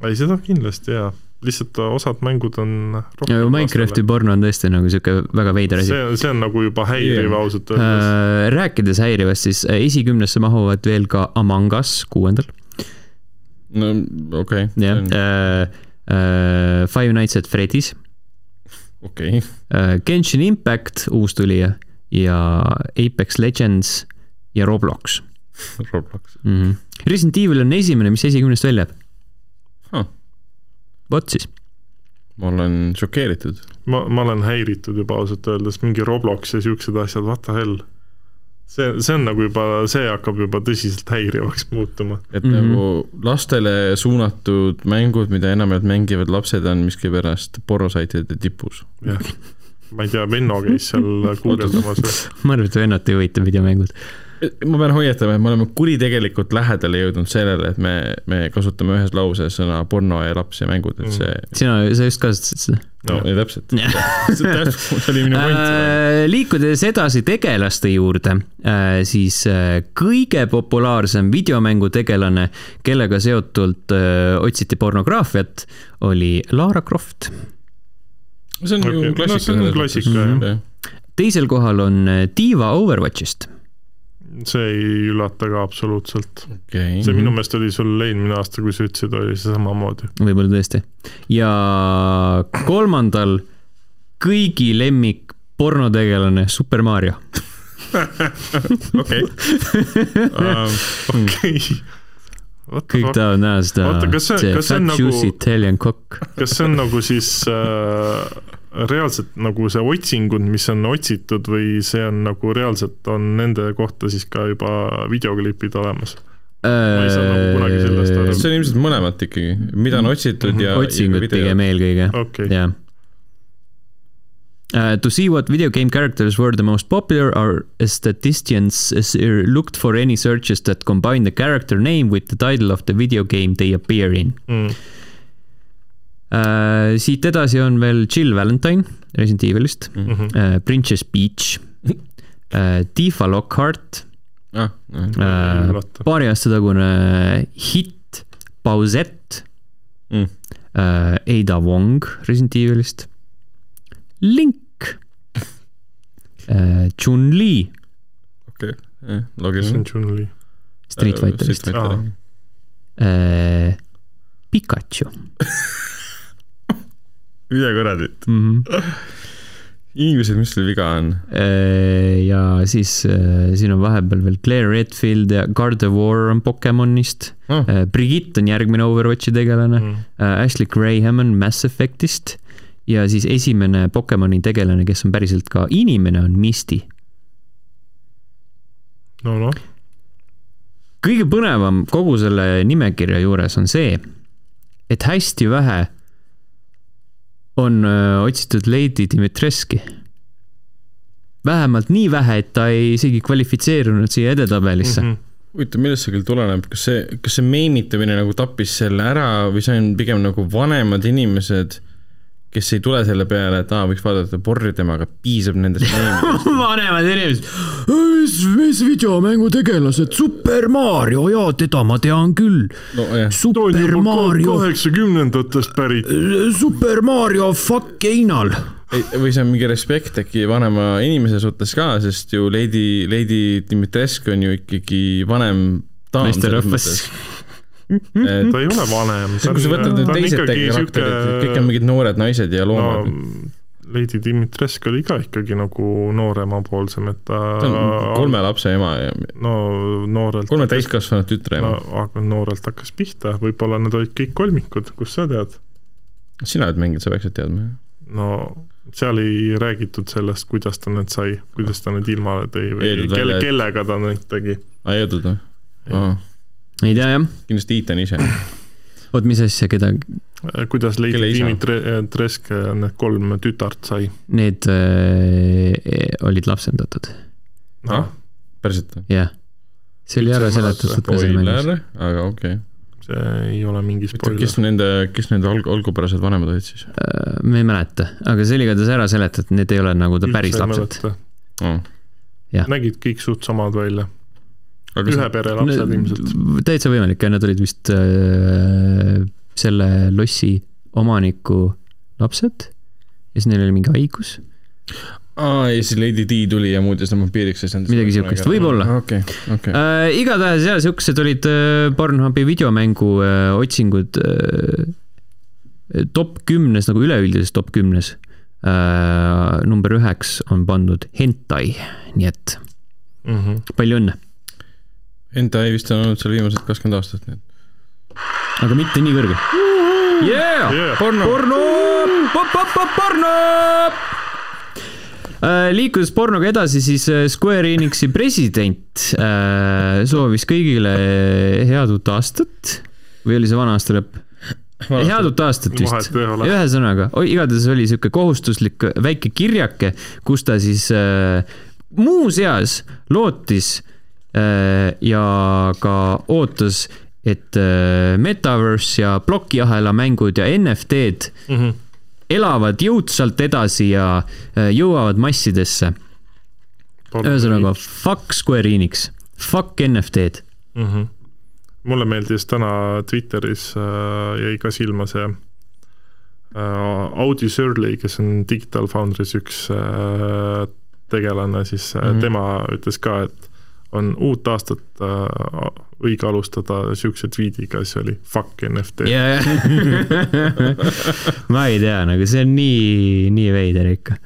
ei, seda kindlasti jaa, lihtsalt osad mängud on Minecrafti porno on tõesti nagu sihuke väga veider asi. see, on nagu juba häiriv Jah. ausalt öeldes. Äh, rääkides häirivast, siis äh, esikümnesse mahuvad veel ka Among Us kuuendal, no okei okay,, jah, Five Nights at Freddy's, okei, Genshin Impact, uus tulija ja Apex Legends ja Roblox Roblox. mm. -hmm. Resident Evil on esimene, mis esikümnest välja jääb. Vot siis, ma olen šokeeritud. ma, ma olen häiritud juba ausalt öeldes, mingi Roblox ja siuksed asjad, what the hell. see, see on nagu juba, see hakkab juba tõsiselt häirivaks muutuma. et mm -hmm. nagu lastele suunatud mängud, mida enamjaolt mängivad lapsed, on miskipärast pornosaitide tipus. jah, ma ei tea, Venno käis seal guugeldamas. ma arvan, et vennad ei huvita videomängud. Ma pean hoiatama, et me oleme kuritegelikult lähedale jõudnud sellele, et me, me kasutame ühes lauses sõna porno ja laps ja mängud, et see, sina, sa just kasutasid seda. no ja täpselt. see oli minu point. Äh, liikudes edasi tegelaste juurde, siis äh, kõige populaarsem videomängutegelane, kellega seotult öö, otsiti pornograafiat, oli Lara Croft. see on Okei, ju no klassika. see on klassika, jah. teisel kohal on äh, Diva Overwatchist. See ei üllata ka absoluutselt. okei see, minu meelest oli sul eelmine aasta, kui sa ütlesid, oli see samamoodi. võib-olla tõesti. ja kolmandal kõigi lemmik pornotegelane Super Mario. okei. okei. kõik tahavad näha seda see- fat on nagu- juicy Italian cock. kas see on nagu siis äh, reaalselt nagu see otsingud, mis on otsitud või see on nagu reaalselt on nende kohta siis ka juba videoklipid olemas? ei saa nagu kunagi sellest aru. see on ilmselt mõlemat ikkagi, mida on otsitud ja. otsingud pigem eelkõige, okei, jah. Uh, to see what video game characters were the most popular, our statisticians looked for any searches that combine the character name with the title of the video game they appear in mm.. uh,. siit edasi on veel Jill Valentine Resident Evilist Mhm. -hmm. uh,, Princess Peach uh, Tifa Lockhart ah, uh,, paari aasta tagune hitt Pausette Mm. uh,, Ada Wong Resident Evilist, Link uh,, Chun-Li okei, see loogiline on. Chun-Li. Street Fighterist Aa. uh,, Pikachu mida kuradit, mm. -hmm. inimesed, mis sul viga on? Uh, ja siis uh, siin on vahepeal veel Claire Redfield ja Gardevoir on Pokemonist uh,, Brigitte on järgmine Overwatchi tegelane Mm. Ashley Graham on Mass Effectist ja siis esimene Pokemoni tegelane, kes on päriselt ka inimene, on Misty. no noh, kõige põnevam kogu selle nimekirja juures on see, et hästi vähe on öö, otsitud Lady Dimitreski. vähemalt nii vähe, et ta ei isegi kvalifitseerunud siia edetabelisse mm. Mhm. -hmm. huvitav, millest see küll tuleneb, kas see, kas see meenitamine nagu tappis selle ära või see on pigem nagu vanemad inimesed, kes ei tule selle peale, et aa, võiks vaadata porri temaga, piisab nendest vanemad inimesed, mis, mis videomängutegelased, Super Mario, jaa, teda ma tean küll. on Super Mario, kaheksakümnendatest pärit. Super Mario fuck einal. või see on mingi respekt äkki vanema inimese suhtes ka, sest ju Lady, Lady Dimitrescu on ju ikkagi vanem daam. naisterahvas. Et ta ei ole vanem. kui sa võtad need teised karakterid, kõik on mingid noored naised ja loomad no. Lady Dimitrescu oli ka ikkagi nagu nooremapoolsem, et ta, ta on kolme lapse ema ja no noorelt kolme täiskasvanud tütre ema no.. aga noorelt hakkas pihta, võib-olla nad olid kõik kolmikud, kust sa tead? sina oled mänginud, sa peaksid teadma. no seal ei räägitud sellest, kuidas ta need sai, kuidas ta need ilmale tõi või kelle, kellega ta neid tegi. aa, jõudnud või? Ei tea jah, kindlasti Ethan ise. oot, mis asja, keda, kuidas leiti Kelle isa? Dimitri Tresk need kolm tütart sai need äh, olid lapsendatud, no,? päriselt või? jah. see oli Üldse ära seletatud ka seal mängus. aga okei okay.. see ei ole mingi kes spoiler. nende, kes nende alg-, algupärased vanemad olid siis me ei mäleta, aga see oli igatahes ära seletatud, need ei ole nagu ta päris lapsed. oh.? Jah. nägid kõik suht samad välja, aga ühe pere lapsed ilmselt. täitsa võimalik ja nad olid vist äh, selle lossi omaniku lapsed ja siis neil oli mingi haigus, aa, ja siis Lady D tuli ja muutis nad vampiiriks, siis nad Midagi siukest, võib-olla. okei, okei. äh,. igatahes jah, siuksed olid äh, Pornhubi videomängu äh, otsingud äh, top kümnes nagu üleüldises top kümnes äh,. number üheks on pandud hentai, nii et Mhm. palju õnne, Hentai vist on olnud seal viimased kakskümmend aastat nüüd. aga mitte nii kõrge yeah!. Yeah. porno. porno, porno. liikudes pornoga edasi, siis äh, Square Enixi president äh, soovis kõigile head uut aastat või oli see vana aasta lõpp? head uut aastat vist ühesõnaga, igatahes oli sihuke kohustuslik väike kirjake, kus ta siis äh, muuseas lootis äh, ja ka ootas, et äh, Metaverse ja plokiahela mängud ja NFT-d Mhm. elavad jõudsalt edasi ja äh, jõuavad massidesse. ühesõnaga, fuck Square Enix, fuck NFT-d. mm. -hmm. mulle meeldis täna Twitteris äh, jäi ka silma see äh, Audi Shirley, kes on Digital Foundry's üks äh, tegelane, siis äh, mm. -hmm. tema ütles ka, et on uut aastat äh, õige alustada siukse tweetiga, see oli fuck NFT yeah. ma ei tea, nagu see on nii, nii veider ikka.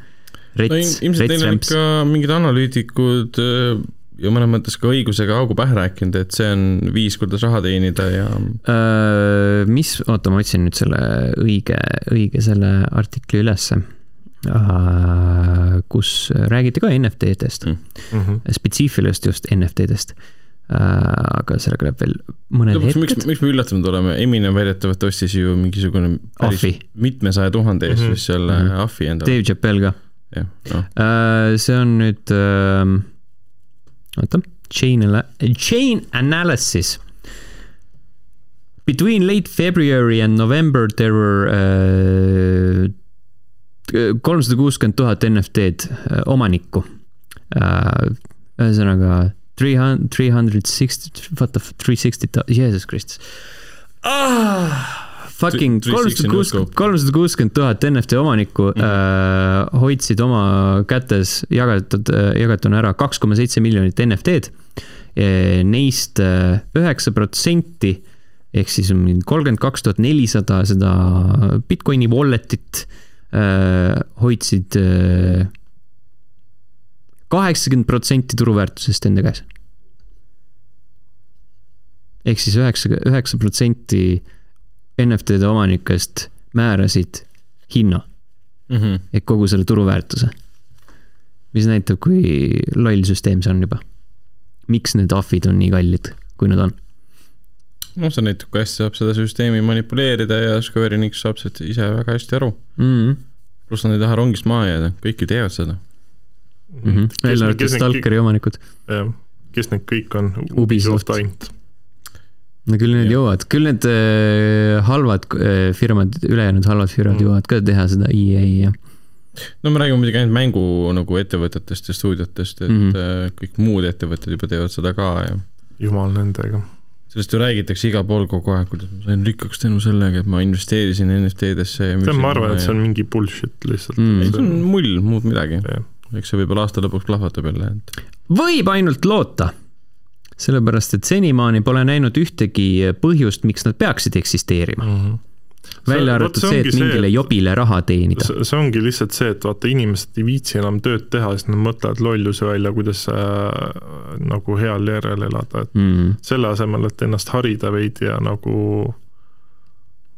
no ilmselt neil on ikka mingid analüütikud äh, ja mõnes mõttes ka õigusega augu pähe rääkinud, et see on viis, kuidas raha teenida ja Äh, mis, oota, ma otsin nüüd selle õige, õige selle artikli ülesse, kus räägiti ka NFT-dest Mm. Mm -hmm. spetsiifiliselt just NFT-dest. aga sellega läheb veel mõned lõpuks, miks, hetked. miks me üllatunud oleme, Eminem väidetavalt ostis ju mingisugune päris Ahvi. mitmesaja tuhande eest Mhm. vist selle Mhm. ahvi endale. Dave Chappelle ka. jah, noh, see on nüüd, oota, chain, chain analysis. Between late February and November there were uh, kolmsada kuuskümmend tuhat NFT-d uh, omanikku uh,. ühesõnaga three hundred, three hundred sixty, what the, three sixty, Jesus Christ ah,. Fucking kolmsada 360 kuuskümmend, kolmsada kuuskümmend tuhat NFT omanikku mm -hmm. äh, hoidsid oma kätes jagatud, jagatuna ära kaks koma seitse miljonit NFT-d. Neist äh, üheksa protsenti ehk siis kolmkümmend kaks tuhat nelisada seda Bitcoini wallet'it äh, hoidsid kaheksakümmend protsenti turuväärtusest enda käes. ehk siis üheksa, üheksa protsenti NFT-de omanikest määrasid hinna Mhm. ehk kogu selle turuväärtuse. mis näitab, kui loll süsteem see on juba. miks need ahvid on nii kallid, kui nad on? noh, see näitab, kui hästi saab seda süsteemi manipuleerida ja Square Enix saab sellest ise väga hästi aru. mm. Pluss nad ei taha rongist maha jääda, kõik ju teevad seda. -hmm. välja arvatud Stalkeri omanikud. jah, kes need kõik on? Ubisoft. ainult. no küll need Jah. jõuavad, küll need äh, halvad äh, firmad, ülejäänud halvad firmad Mm. mm. jõuavad ka teha seda EA ja no me räägime muidugi ainult mängu nagu ettevõtetest ja stuudiotest, et mm. -hmm. kõik muud ettevõtted juba teevad seda ka ja jumal nendega. Sellest ju räägitakse igal pool kogu aeg, kuidas ma sain rikkaks tänu sellega, et ma investeerisin NFT-desse ja tead, ma arvan, et see on mingi bullshit lihtsalt Mm. ei, see on mull, muud midagi Jah.. eks see võib-olla aasta lõpuks plahvatab jälle, et võib ainult loota. sellepärast, et senimaani pole näinud ühtegi põhjust, miks nad peaksid eksisteerima. Mhm. Välja arvatud see, et mingile jobile raha teenida. see see ongi lihtsalt see, et vaata, inimesed ei viitsi enam tööd teha, siis nad mõtlevad lolluse välja, kuidas äh, nagu heal järel elada, et Mm. selle asemel, et ennast harida veidi ja nagu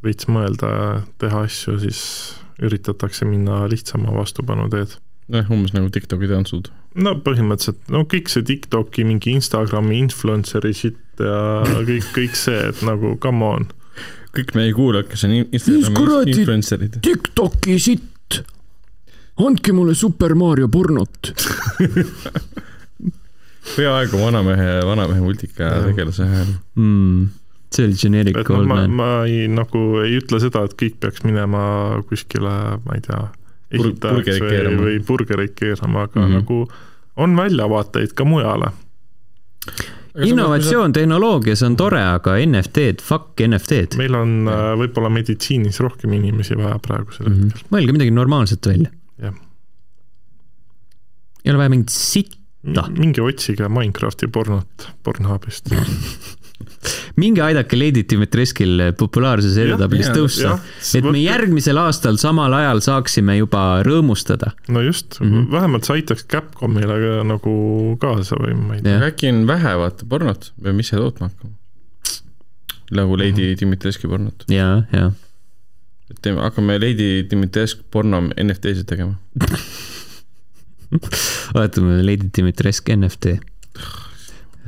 veits mõelda ja teha asju, siis üritatakse minna lihtsama vastupanu teed. noh, umbes nagu Tiktoki tantsud. no põhimõtteliselt, no kõik see Tiktoki mingi Instagrami influencer'i shit ja kõik, kõik see, et nagu come on. Kõik meie kuulajad, kes on Instagrami influencer'id. Tiktoki sitt, andke mulle Super Mario pornot. Peaaegu vanamehe, vanamehe multika tegelase hääl. Mm see oli generic et noh, ma, ma ei, nagu ei ütle seda, et kõik peaks minema kuskile, ma ei tea, ehitajaks või, või burgereid keerama, aga mm -hmm. nagu on väljavaateid ka mujale. Innovatsioon tehnoloogias on tore, aga NFT-d, fuck NFT-d. meil on. Äh, võib-olla meditsiinis rohkem inimesi vaja praegusel mm -hmm. hetkel. mõelge midagi normaalset välja. ei ole vaja mingit sitta. minge otsige Minecrafti pornot Pornhubist minge aidake Lady Dimitreskil populaarses edetabelis tõusta, et me järgmisel aastal samal ajal saaksime juba rõõmustada. no just mm, -hmm. vähemalt see aitaks Capcomile ka nagu kaasa või ma ei tea. äkki on vähe vaata pornot, peame ise tootma hakkama. nagu Lady mm -hmm. Dimitreski pornot. ja, ja. et teeme, hakkame Lady Dimitresk porno NFT-sid tegema vaatame Lady Dimitresk NFT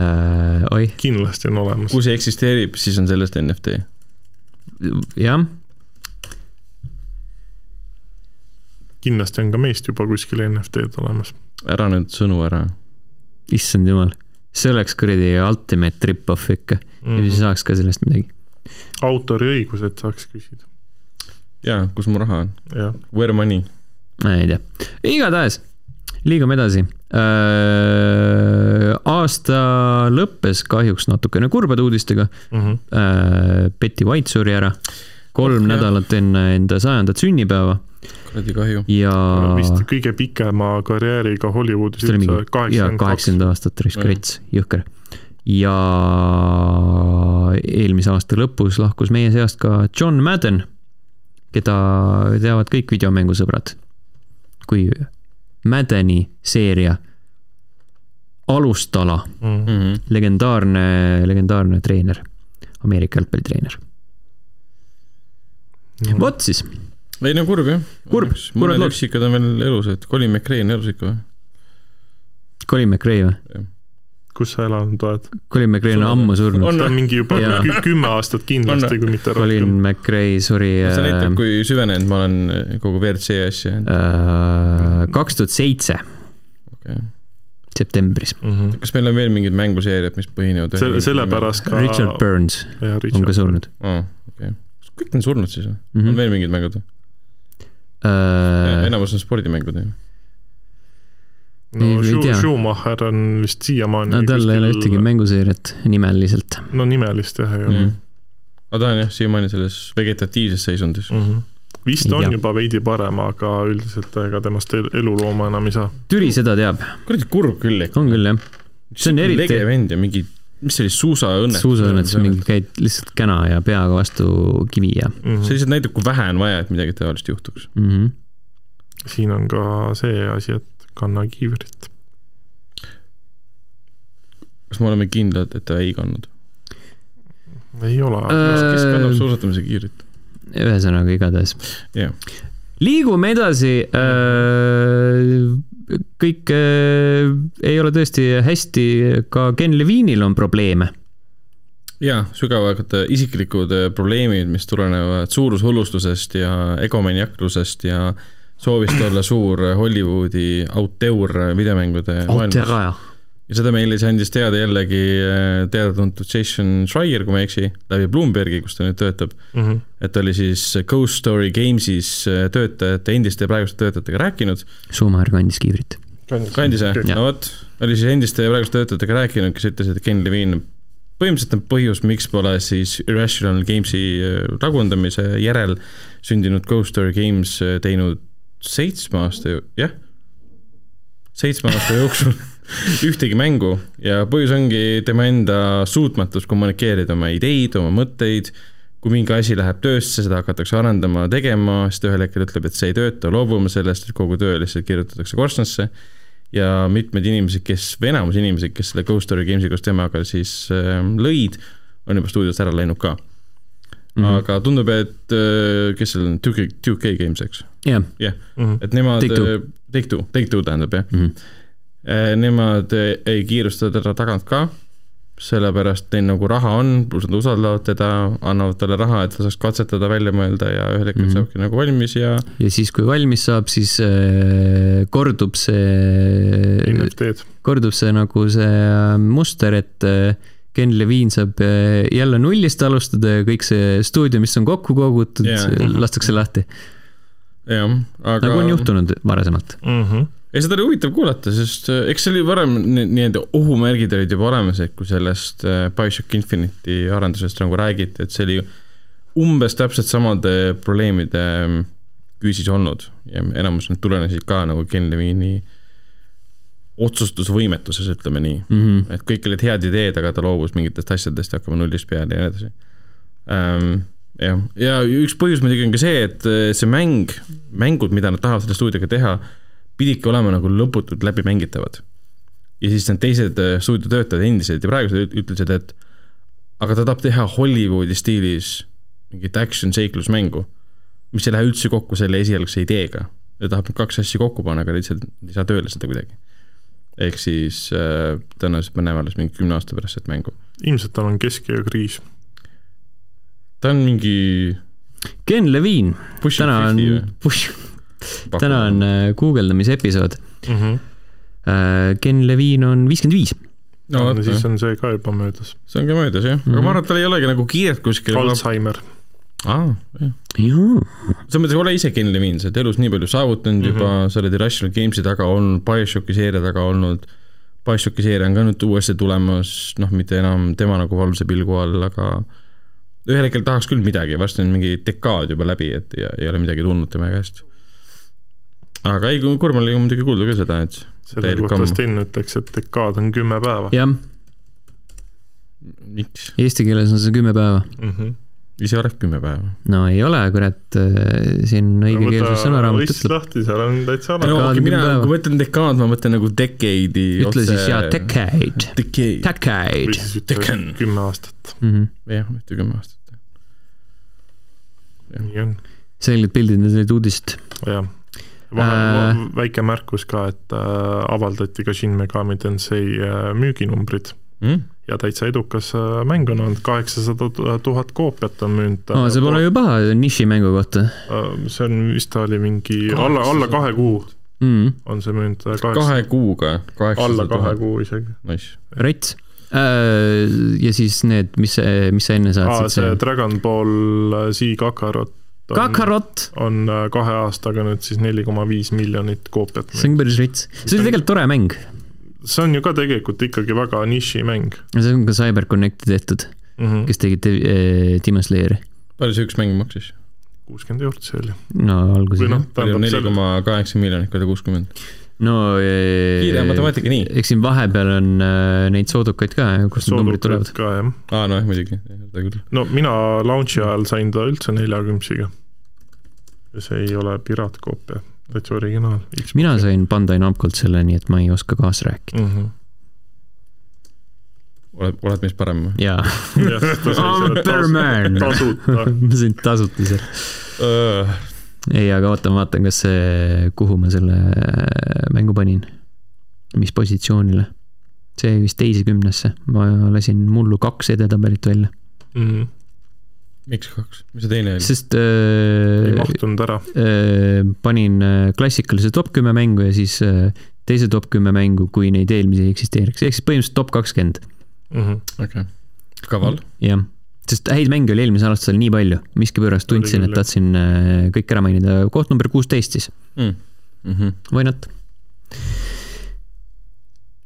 äh,. oih. kindlasti on olemas. kui see eksisteerib, siis on sellest NFT. jah. kindlasti on ka meist juba kuskil NFT-d olemas. ära nüüd sõnu ära. issand jumal, see oleks kuradi ultimate rip-off ikka mm. -hmm. ja siis saaks ka sellest midagi. autoriõigused saaks küsida. jaa, kus mu raha on? Where money? ma ei tea, igatahes liigume edasi. Äh, aasta lõppes kahjuks natukene kurbade uudistega mm. -hmm. Betty White suri ära kolm oh, nädalat enne enda sajandat sünnipäeva. kuradi kahju. ja. vist kõige pikema karjääriga Hollywoodis üldse, kaheksakümmend kaheksakümmend aastat, risk rets, jõhker. ja eelmise aasta lõpus lahkus meie seast ka John Madden, keda teavad kõik videomängusõbrad. kui Maddeni seeria alustala mm, -hmm. legendaarne, legendaarne treener, Ameerika jalgpallitreener mm.. vot siis. ei no kurb jah. kurb, mõned üksikad on veel elus, et Colin McRae on elus ikka või? Colin McRae või? Kus sa elanud oled? Colin McRae on ammu surnud. ta on mingi juba kümme aastat kindlasti, kui mitte rohkem. Colin McRae suri. see näitab, äh, kui süvenenud ma olen kogu WRC asja. Äh, kaks tuhat seitse. septembris mm. -hmm. kas meil on veel mingid mänguseeriad, mis põhinevad selle, sellepärast ka. Richard Burns ja, Richard on ka surnud oh,. okei okay., kõik on surnud siis või mm? -hmm. on veel mingid mängud või uh...? enamus on spordimängud ju no Schu-, Schumacher on vist siiamaani no tal ei ole ühtegi mänguseeriat nimeliselt. no nimelist jah ei ole mm.. aga ta on jah, siiamaani selles vegetatiivses seisundis mm. -hmm vist on ja. juba veidi parem, aga üldiselt ega temast elulooma enam ei saa. Türi seda teab. kuradi kurb küll ikka. on küll jah. see on eriti. lege vend ja mingi, mis see oli, suusaõnnetus? suusaõnnetus, mingi käid lihtsalt käna ja peaga vastu kivi ja mm. -hmm. see lihtsalt näitab, kui vähe on vaja, et midagi taolist juhtuks mm. -hmm. siin on ka see asi, et kanna kiivrit. kas me oleme kindlad, et ta ei kandnud? ei ole äh,. kes kannab suusatamise kiivrit? ühesõnaga, igatahes yeah.. liigume edasi äh, kõik äh, ei ole tõesti hästi, ka Ken Levinil on probleeme. jaa, sügavad isiklikud äh, probleemid, mis tulenevad suurushullustusest ja egomaniaklusest ja soovist olla suur Hollywoodi auteur videomängude maailmas. ja seda meile siis andis teada jällegi äh, teada-tuntud Jason Schreier, kui ma ei eksi, läbi Bloombergi, kus ta nüüd töötab mm. -hmm. et ta oli siis Ghost Story Games'is äh, töötajate, endiste ja praeguste töötajatega rääkinud. Schumacher kandis kiivrit. kandis jah, no vot, oli siis endiste ja praeguste töötajatega rääkinud, kes ütlesid, et Ken Levine põhimõtteliselt on põhjus, miks pole siis Irrational Games'i äh, tagundamise järel sündinud Ghost Story Games teinud seitsme aasta, jah, seitsme aasta jooksul ühtegi mängu. Ja põhjus ongi tema enda suutmatus kommunikeerida oma ideid, oma mõtteid, kui mingi asi läheb töösse, seda hakatakse arendama, tegema, siis ta ühel hetkel ütleb, et see ei tööta, loobume sellest, et kogu töö lihtsalt kirjutatakse korstnasse. Ja mitmed inimesed, kes, või enamus inimesi, kes selle Ghost Story Games'i koos temaga siis äh, lõid, on juba stuudiost ära läinud ka Mhm. aga tundub, et äh, kes seal on, 2K, 2K Games, eks? jah, Mhm. et nemad, Take Two. Take Two, Take Two tähendab jah Mhm. Eh, Nemad ei kiirusta teda tagant ka, sellepärast neil nagu raha on, pluss nad usaldavad teda, annavad talle raha, et ta saaks katsetada, välja mõelda ja ühel hetkel mm. -hmm. saabki nagu valmis ja ja siis, kui valmis saab, siis äh, kordub see, NFT-d. kordub see nagu see äh, muster, et äh, Ken Levine saab äh, jälle nullist alustada ja kõik see stuudio, mis on kokku kogutud yeah., lastakse lahti. jah, aga nagu on juhtunud varasemalt. ja seda oli huvitav kuulata, sest äh, eks see oli varem, nii-öelda ohumärgid olid juba olemas, et kui sellest äh, BioShock Infinite'i arendusest nagu räägiti, et see oli umbes täpselt samade probleemide mm, küüsis olnud ja enamus need tulenesid ka nagu Ken Levine'i otsustusvõimetuses, ütleme nii Mm -hmm. et kõik olid head ideed, aga ta loobus mingitest asjadest ja hakkame nullist peale ja nii edasi ähm,. jah, ja üks põhjus muidugi on ka see, et äh, see mäng, mängud, mida nad tahavad selle stuudioga teha, pididki olema nagu lõputult läbimängitavad. ja siis need teised äh, stuudiotöötajad endised ja praegused ütlesid, et aga ta tahab teha Hollywoodi stiilis mingit action seiklusmängu, mis ei lähe üldse kokku selle esialgse ideega. ta tahab kaks asja kokku panna, aga lihtsalt ei saa tööle seda kuidagi ehk siis äh, tõenäoliselt me näeme alles mingi kümne aasta pärast seda mängu. ilmselt tal on keskiöö kriis. ta on mingi Ken Levine, push täna on, täna on äh, guugeldamise episood. Ken Levine on viiskümmend viis. no vot, siis on see ka juba möödas. see on ka möödas jah, aga Mhm. ma arvan, et tal ei olegi nagu kiiret kuskile. Alzheimer. aa, jah. selles mõttes ole ise Ken Levine, sa oled elus nii palju saavutanud mm -hmm. juba, sa oled Irrational Games'i taga olnud, BioShocki seeria taga olnud, BioShocki seeria on ka nüüd uuesti tulemas, noh, mitte enam tema nagu valvsa pilgu all, aga ühel hetkel tahaks küll midagi, varsti on mingi dekaad juba läbi, et ja ei ole midagi tulnud tema käest. aga ei, kurb oli muidugi kuulda küll seda, et selle kohta. Sten ütleks, et dekaad on kümme päeva jah, miks, eesti keeles on see kümme päeva. mm. -hmm. Ise oleks kümme päeva. no ei ole, kurat, siin õigekeelsus sõnaraamat ütleb. lahti, seal on täitsa no alati. Okay, on mina kui ma ütlen dekaad, ma mõtlen nagu decade'i ütle siis jaa, decade, Decade. või decade. siis ütle kümme aastat. Mhm. jah, ütle kümme aastat. nii on, selged pildid need olid uudist. jah. Äh. vahel väike märkus ka, et äh, avaldati ka Shin Megami Tensei äh, müüginumbrid Mm? Ja täitsa edukas äh, mäng on olnud, kaheksasada tuhat koopiat on müünud. aa, see pole ju paha nišimängu kohta Äh, see on vist ta oli mingi alla, alla kahe kuu mm,. on see müünud, kahe kuuga, alla kahe kuu isegi. Nice. rets. ja siis need, mis, mis sa enne aa, saatsid, see see Dragon Ball Z Kakarot on, Kakarot, on äh, kahe aastaga nüüd siis neli koma viis miljonit koopiat see on päris rets. see oli tegelikult tore mäng. See on ju ka tegelikult ikkagi väga nišimäng see on ka CyberConnecti tehtud, mm -hmm.. kes tegid eh, Demon Slayeri. palju see üks mäng maksis? kuuskümmend eurot see oli. no alguses noh jah., palju, neli koma kaheksa miljonit korda kuuskümmend. no eh, kiire matemaatika nii. eks siin vahepeal on äh, neid soodukaid ka, kust need numbrid tulevad. ka jah. aa, nojah, muidugi, seda küll. no mina launch'i ajal sain ta üldse neljakümksiga. ja see ei ole piraatkoopia, täitsa originaal. mina sain Bandai Namcolt selle, nii et ma ei oska kaasa rääkida. mm. -hmm. oled, oled meist parem või? jaa, ma sain tasuta selle. ei, aga oota, ma vaatan, kas see, kuhu ma selle äh, mängu panin. mis positsioonile? see vist teise kümnesse, ma lasin mullu kaks edetabelit välja, Mm -hmm. Miks kaks, mis see teine oli? sest ei äh, mahtunud ära. äh, panin äh, klassikalise top kümme mängu ja siis äh, teise top kümme mängu, kui neid eelmisi ei eksisteeriks, ehk siis põhimõtteliselt top kakskümmend, Mm -hmm. okei, kaval. jah. sest häid mänge oli eelmisel aastal nii palju, miskipärast tundsin, et tahtsin äh, kõik ära mainida, koht number kuusteist siis, Mhm. why not?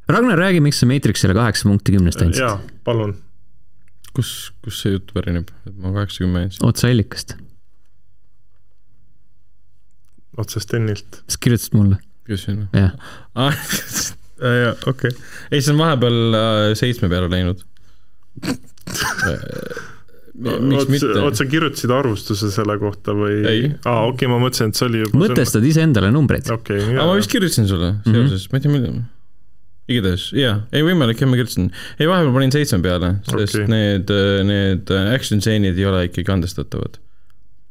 Ragnar, räägi, miks sa Matrixile kaheksa punkti kümnest andsid jaa, palun. kus, kus see jutt pärineb, et ma kaheksakümmend andsin? otseallikast, otse Stenilt. sa kirjutasid mulle, see on? jah. aa, jaa, okei. ei, see on vahepeal äh, seitsme peale läinud. miks otse, mitte? otse kirjutasid arvustuse selle kohta või? Ei. aa, okei okay,, ma mõtlesin, et see oli juba mõtestad iseendale numbreid. okei aga ma okay,, vist kirjutasin sulle seoses, ma ei tea, mida. Igatahes jaa, ei võimalik, jah, ma kirjutasin. ei, vahepeal panin seitsme peale, sest okay. need, need action stseenid ei ole ikkagi andestatavad.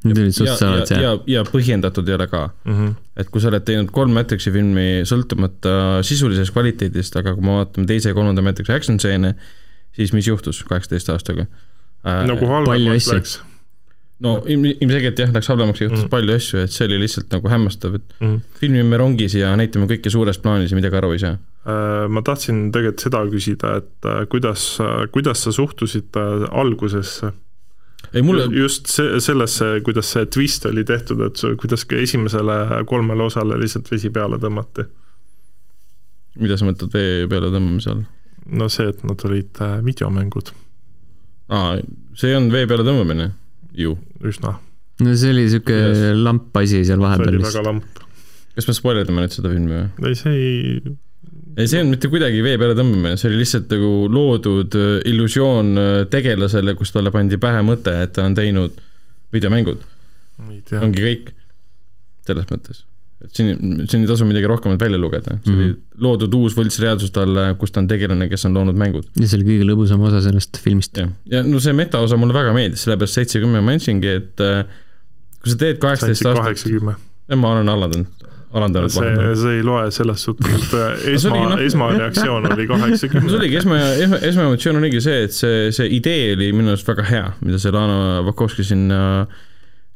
Ja ja salad, ja jah., ja põhjendatud ei ole ka. Mhm. et kui sa oled teinud kolm Matrixi filmi sõltumata sisulisest kvaliteedist, aga kui me vaatame teise ja kolmanda Matrixi action stseene, siis mis juhtus kaheksateist aastaga äh,? nagu palju halvemaks läks no ilm- ilmselgelt jah, läks halvemaks ja juhtus Mm. palju asju, et see oli lihtsalt nagu hämmastav, et mm.. filmime rongis ja näitame kõike suures plaanis ja midagi aru ei saa. Äh, ma tahtsin tegelikult seda küsida, et äh, kuidas, kuidas sa suhtusid äh, algusesse? ei mulle, just see, sellesse, kuidas see twist oli tehtud, et kuidas ka esimesele kolmele osale lihtsalt vesi peale tõmmati. mida sa mõtled vee peale tõmbamise all? no see, et nad olid äh, videomängud, aa, see on vee peale tõmbamine ju. üsna, no see oli siuke Yes. lamp asi seal vahepeal vist väga. lamp. kas me spoilerdame nüüd seda filmi või? ei, see ei, ei, see ei olnud mitte kuidagi vee peale tõmbamine, see oli lihtsalt nagu loodud äh, illusioon äh, tegelasele, kus talle pandi pähe mõte, et ta on teinud videomängud, ongi kõik. selles mõttes, et siin, siin ei tasu midagi rohkemat välja lugeda, see oli Mhm. loodud uus võltsreaalsus talle, kus ta on tegelane, kes on loonud mängud. ja see oli kõige lõbusam osa sellest filmist. ja no see metaosa mulle väga meeldis, sellepärast seitsekümmend ma andsingi, et äh, kui sa teed sa kaheksateist aastat, kaheksakümmend. ma olen alandanud, alandanud see, see ei loe selles suhtes, et äh, see esma noh- esmareaktsioon oli no see kaheksakümmend. oligi esma, esma, esmaemotsioon oligi see, et see, see idee oli minu arust väga hea, mida see Lana Vakovski sinna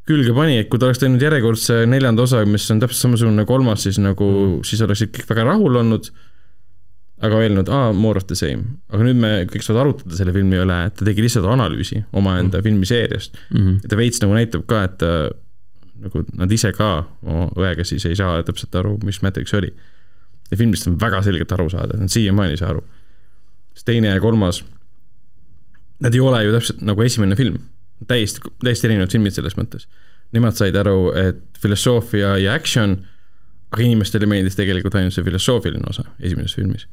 külge pani, et kui ta oleks teinud järjekordse neljanda osa, mis on täpselt samasugune kolmas, siis nagu mm., siis oleksid kõik väga rahul olnud, aga öelnud, aa, more of the same. aga nüüd me kõik saavad arutada selle filmi üle, et ta tegi lihtsalt analüüsi omaenda mm. filmiseeriast. Mhm. ja ta veits nagu näitab ka, et ta, nagu nad ise ka oma õega siis ei saa täpselt aru, mis Matrix oli. ja filmist on väga selgelt aru saada, nad siiamaani ei saa aru. siis teine ja kolmas, nad ei ole ju täpselt nagu esimene film, täiesti, täiesti erinevad filmid selles mõttes. Nemad said aru, et filosoofia ja action, aga inimestele meeldis tegelikult ainult see filosoofiline osa esimeses filmis.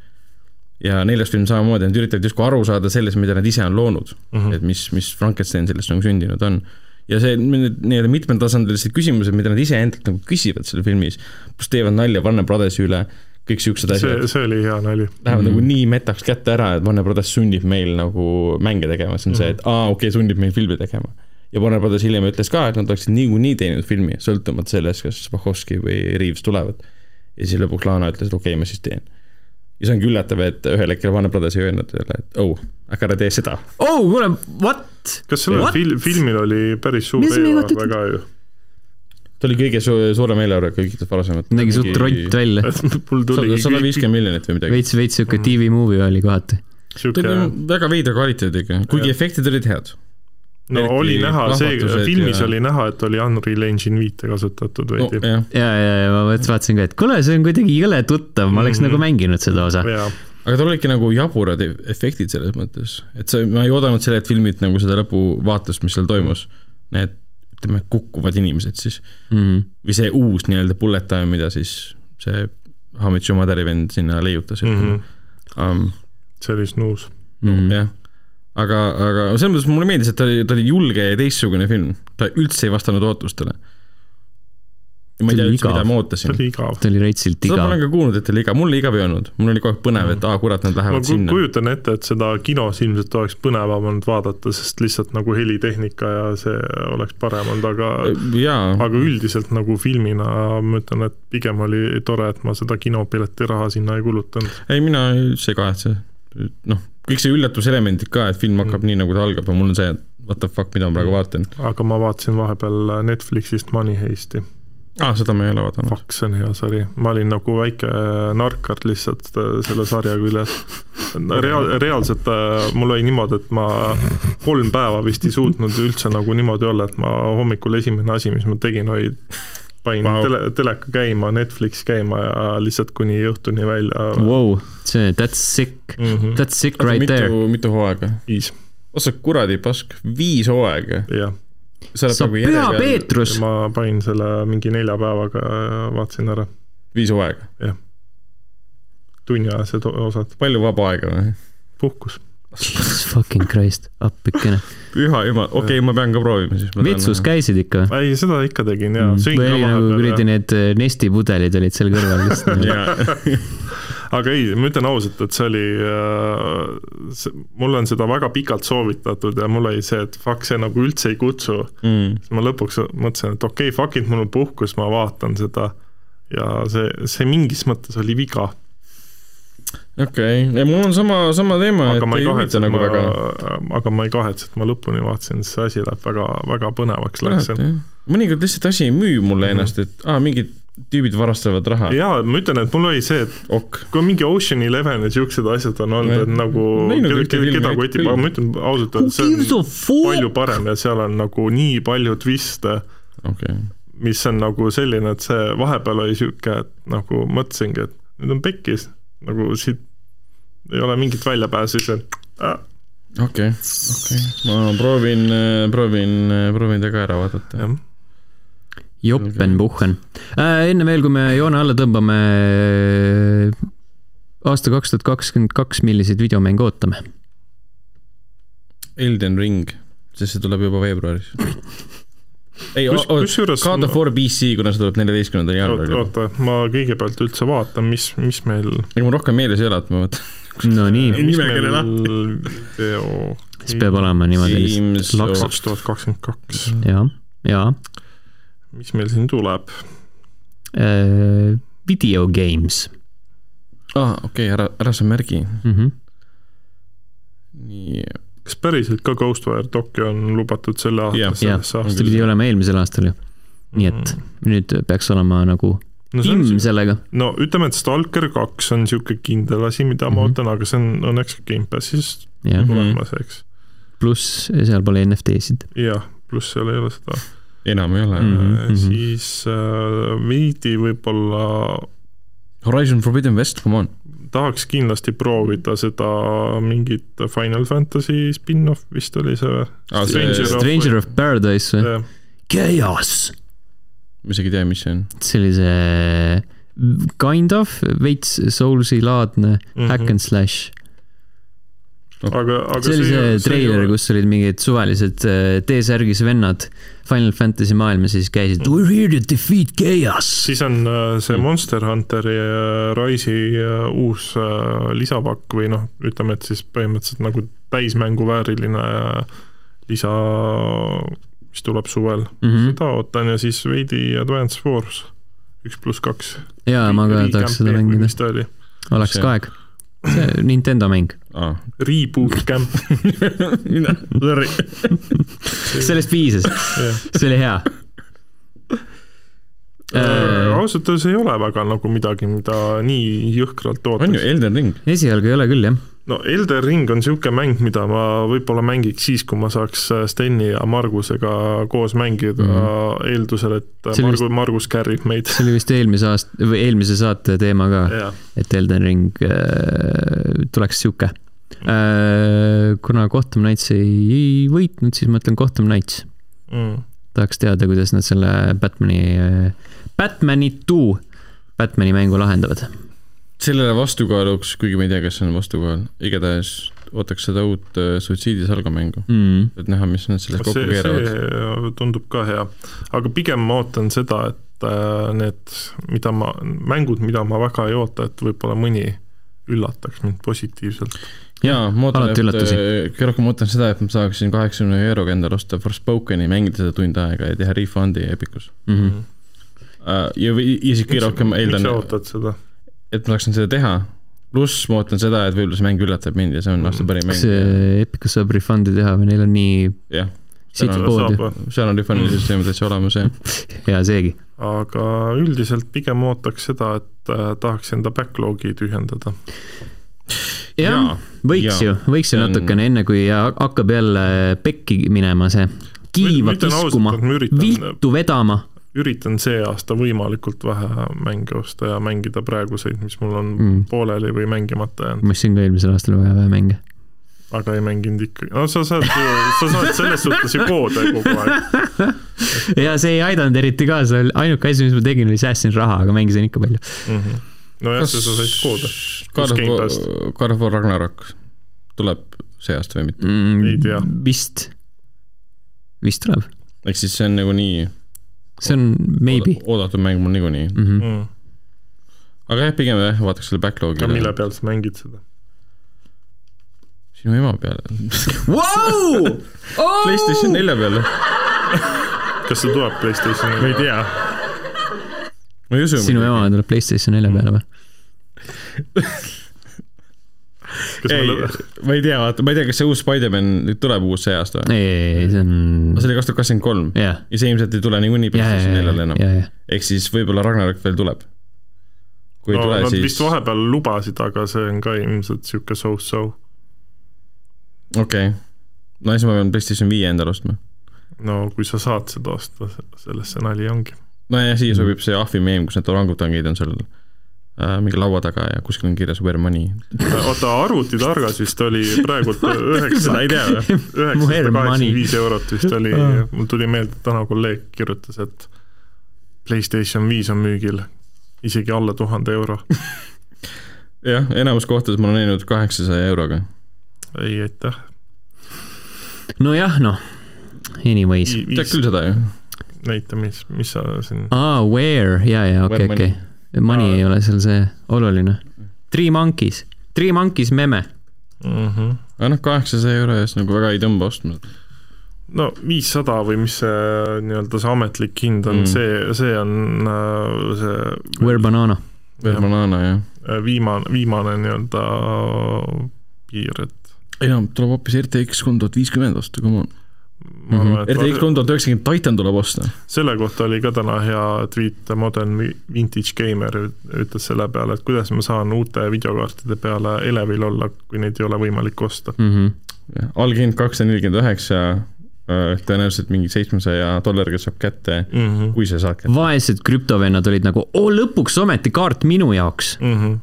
ja neljas film samamoodi, nad üritavad justkui aru saada sellest, mida nad ise on loonud Mhm. et mis, mis Frankenstein sellest nagu sündinud on. ja see need nii-öelda mitmetasandilised küsimused, mida nad iseendalt nagu küsivad seal filmis, pluss teevad nalja Warner Brothersi üle, kõik siuksed asjad,, see oli hea nali. lähevad Mhm. nagu nii metaks kätte ära, et Warner Brothers sunnib meil nagu mänge tegema, see on see, et aa, okei okay,, sunnib meil filmi tegema. ja Warner Brothers hiljem ütles ka, et nad oleksid niikuinii teinud filmi, sõltumata sellest, kas Wachowski või Reaves tulevad. ja siis lõpuks Lana ütles, et okei okay,, ma siis teen. ja see ongi üllatav, et ühel hetkel Warner Brothers ei öelnud talle, et oh, aga ära tee seda. oh, kuule, what? kas sellel fil-, filmil oli päris suur eelarve ka ju? Ta oli kõige su suurem eelarve kõikidest varasemalt. nägi suht ront välja. sada viiskümmend miljonit või midagi. veits, veits siuke TV movie oli kohati. ta sihuke, oli väga veidra kvaliteediga, kuigi Jah. efektid olid head. no eriti oli näha, see filmis ja- oli näha, et oli Unreal Engine viite kasutatud no veidi jah, ja, ja, ja ma vaatasin ka, et kuule, see on kuidagi jõle tuttav, ma oleks Mhm. nagu mänginud seda osa. jaa, aga tal olidki nagu jaburad e- efektid selles mõttes, et see, ma ei oodanud sellelt filmilt nagu seda lõpuvaatust, mis seal toimus. Need, ütleme, kukkuvad inimesed siis Mhm. või see uus nii-öelda bullet time, mida siis see Hamid Shumadari vend sinna leiutas mm. -hmm. um, see oli snuus. Mhm. jah, aga, aga selles mõttes mulle meeldis, et ta oli, ta oli julge ja teistsugune film, ta üldse ei vastanud ootustele. Ma ei See tea üldse, mida igav. ma see ootasin. oli igav. ta oli reitsilt seda ma igav olen. ka kuulnud, et oli igav, mul igav ei olnud, mul oli kogu aeg põnev, et aa, kurat, nad ma lähevad ku- sinna. kujutan ette, et seda kinos ilmselt oleks põnevam olnud vaadata, sest lihtsalt nagu helitehnika ja see oleks parem olnud, aga jaa, aga üldiselt nagu filmina ma ütlen, et pigem oli tore, et ma seda kinopileti raha sinna ei kulutanud. ei mina üldse ei kahetse. noh, kõik see üllatuselemendid ka, et film hakkab mm. nii, nagu ta algab ja mul on see, et what the fuck, mida ma praegu vaatan. aga ma vaatasin vahepeal Netflixist Money Heisti. aa, seda ma ei ole vaadanud. Fuck, see on hea sari, ma olin nagu väike narkar lihtsalt äh, selle sarja küljes. Reaal-, reaalselt äh, mul oli niimoodi, et ma kolm päeva vist ei suutnud üldse nagu niimoodi olla, et ma hommikul esimene asi, mis ma tegin, oli panin wow. tele, teleka käima, Netflix käima ja lihtsalt kuni õhtuni välja Wow, see, that's sick, mm. -hmm. that's sick right there. mitu, mitu hooaega? viis, ossa kuradi pask, viis hooaega. jah. Sa nagu püha peal, Peetrus, ma panin selle mingi nelja päevaga vaatasin ära, viis hooaega. tunniajased o- osad, palju vaba aega või? puhkus. jesus fucking christ, appikene. püha jumal, okei okay,, ma pean ka proovima siis. vetsus käisid ikka või? ei, seda ikka tegin jaa, sõin või ka nagu kuradi vahepeal. need äh, Nesti pudelid olid seal kõrval lihtsalt. aga ei, ma ütlen ausalt, et see oli, mulle on seda väga pikalt soovitatud ja mul oli see, et fuck, see nagu üldse ei kutsu mm.. siis ma lõpuks mõtlesin, et okei okay,, fuck it, mul on puhkus, ma vaatan seda ja see, see mingis mõttes oli viga, okei okay., ja mul on sama, sama teema, et ei huvita nagu ma väga., aga ma ei kahetse, et ma lõpuni vaatasin, sest see asi läheb väga, väga põnevaks läks. mõnikord lihtsalt asi ei müü mulle Mhm. ennast, et aa, mingid tüübid varastavad raha. jaa, ma ütlen, et mul oli see, et ok. kui mingi Ocean Eleven ja siuksed asjad on olnud, et nagu keda, keda, kotib, aga ma ütlen ausalt öeldes, see on palju parem ja seal on nagu nii palju twiste, okay.. mis on nagu selline, et see vahepeal oli sihuke, et nagu mõtlesingi, et nüüd on pekkis, nagu siit ei ole mingit väljapääsu, siis on äh, okei, okei, ma proovin, proovin, proovin ta ka ära vaadata. Joppenbuchen äh,. enne veel, kui me joone alla tõmbame, aasta kaks tuhat kakskümmend kaks, milliseid videomänge ootame? Elden Ring, sest see tuleb juba veebruaris. ei, Kus- kusjuures God of War PC, kuna see tuleb neljateistkümnendal jaanuaril. oota, ma kõigepealt üldse vaatan, mis, mis meil, ega mul rohkem meeles ei ole, et ma mõtlen. no nii, meil video siis peab olema niimoodi kaks tuhat kakskümmend kaks, ja, ja mis meil siin tuleb? äh, video games aa, okei, ära, ära sa märgi. mm. -hmm. nii, kas päriselt ka Ghostwire Tokyo on lubatud selle aasta Jah. jah, see pidi olema eelmisel aastal ju. nii et nüüd peaks olema nagu no, timm sellega. no ütleme, et Stalker kaks on niisugune kindel asi, mida ma Mhm. ootan, aga see on õnneks Gamepassis jah, Mhm. eks. pluss seal pole NFT-sid. jah, pluss seal ei ole seda enam ei ole mm. mm. -hmm. siis äh, veidi võib-olla Horizon Forbidden West, come on. tahaks kindlasti proovida seda mingit Final Fantasy spin-off vist oli see või? See- Stranger of- Stranger of Paradise või? Chaos. ma isegi ei tea, mis see on. see oli see kind of veits Soulsi laadne Mhm. hack and slash. aga, aga see oli see ei treiler, kus olid mingid suvalised äh, T-särgis vennad Final Fantasy maailmas ja siis käisid We are here to defeat chaos. siis on äh, see Mm. Monster Hunteri äh, Rise'i uus lisapakk või noh, ütleme, et siis põhimõtteliselt nagu täismänguvääriline lisa, mis tuleb suvel mm. -hmm. seda ootan ja siis veidi Advance Wars üks pluss kaks. jaa, ma ka tahaks seda mängida, oleks See- ka aeg. see Nintendo mäng, aa. Reboot Camp, Sorry. sellest piisas, see oli hea. Äh, ausalt öeldes ei ole väga nagu midagi, mida nii jõhkralt on ju. Elden Ring. esialgu ei ole küll jah, no Elder Ring on niisugune mäng, mida ma võib-olla mängiks siis, kui ma saaks äh, Steni ja Margusega koos mängida mm. -hmm. eeldusel, et See oli Margus, Margus kärrib meid. see oli vist eelmise aasta või eelmise saate teema ka, et Elden Ring äh, tuleks äh,. Kuna Gotham Knights ei, võitnud, siis ma ütlen Gotham Knights. mm. tahaks teada, kuidas nad selle Batman'i äh,, Batman'i two, Batman'i mängu lahendavad sellele vastukaaluks, kuigi ma ei tea, kas see on vastukaal, igatahes ootaks seda uut äh, suitsiidisalga mängu, mm.. et näha, mis nad sellest kokku see, keeravad. see tundub ka hea, aga pigem ma ootan seda, et äh, need, mida ma, mängud, mida ma väga ei oota, et võib-olla mõni üllataks mind positiivselt. jaa, ma ootan, et kõige rohkem ootan seda, et ma saaksin kaheksakümne euroga endale osta Forspokeni, mängida seda tund aega ja teha refund'i Epicus Mm -hmm. uh,. ja, või isegi rohkem miks eeldan sa, ootad seda? et ma saaksin seda teha, pluss ma ootan seda, et võib-olla see mäng üllatab mind ja see on aasta parim kas mäng. see Epicus saab refund'i teha või neil on nii jah, Seal on- refund'i süsteem täitsa olemas jah. hea seegi. aga üldiselt pigem ootaks seda, et äh, tahaks enda backlog'i tühjendada. jah, võiks jaa. ju, võiks ju on- natukene, enne kui ha- hakkab jälle pekki minema see, kiiva kiskuma, viltu vedama. üritan see aasta võimalikult vähe mänge osta ja mängida praeguseid, mis mul on mm. pooleli või mängimata jäänud, ma ostsin ka eelmisel aastal väga vähe mänge. aga ei mänginud ikkagi, no sa saad ju, sa saad selles suhtes ju koode kogu aeg ja see ei aidanud eriti kaasa, ainuke asi, mis ma tegin, oli säästsin raha, aga mängisin ikka palju. mm. -hmm. nojah, sa said God of War Ragnarok tuleb see aasta või mitte? mm, Ei tea. vist, vist tuleb, ehk siis see on nagunii see on maybe oodatud mäng mul niikuinii. mm. -hmm. Mm. aga jah, pigem jah, vaataks selle backlog'i aga. mille peal sa mängid seda? sinu ema peale. Vau! PlayStation nelja peale. kas see tuleb Playstationi? ma ei tea. Ma ei usu. sinu ema tuleb Playstation nelja peale või? ei ma ei tea, vaata, ma ei tea, kas see uus Spider-man nüüd tuleb uus see aasta või? ei, ei, ei, see on, see oli kaks tuhat kakskümmend kolm ja see ilmselt ei tule niikuinii PlayStation ja, neljale enam. ehk siis võib-olla Ragnarok veel tuleb. kui ei no tule, nad siis vist vahepeal lubasid, aga see on ka ilmselt sihuke so-so. okei okay.. no siis ma pean PlayStation viie endale ostma. no kui sa saad seda osta, selles see nali ongi. nojah, siia sobib see ahvi meem, kus need orangutangid on seal äh, mingi laua taga ja kuskil on kirjas where money. oota, arvutitargas vist oli praegult üheksasada money? kaheksakümmend viis eurot vist oli mul tuli meelde, täna kolleeg kirjutas, et Playstation viis on müügil isegi alla tuhande euro. jah, enamus kohtades ma olen näinud kaheksasaja euroga. ei, aitäh. nojah, noh, anyways. tead küll seda ju? näita, mis, mis sa siin, aa, where, ja, ja okei, Where okei. Money ei ole seal see oluline. Three Monkeys, Three Monkeys meme. Mhm. aga noh, kaheksasaja euro eest nagu väga ei tõmba ostma. no viissada või mis see nii-öelda see ametlik hind on Mm. mm., see, see on äh, see Where banana. veel banaana jah. äh, viimane, viimane nii-öelda piir, et ei no tuleb hoopis RTX kolm tuhat viiskümmend osta, come on. arvan, et RTX kolm tuhat üheksakümmend Titan tuleb osta. selle kohta oli ka täna hea tweet, Modern Vintage Gamer ütles selle peale, et kuidas ma saan uute videokaartide peale elevil olla, kui neid ei ole võimalik osta. Mhm. alghind kakssada nelikümmend üheksa, tõenäoliselt mingi seitsmesaja dollariga saab kätte, Mm -hmm. kui sa saad kätte. vaesed krüptovennad olid nagu, oo lõpuks ometi kaart minu jaoks. Mm -hmm.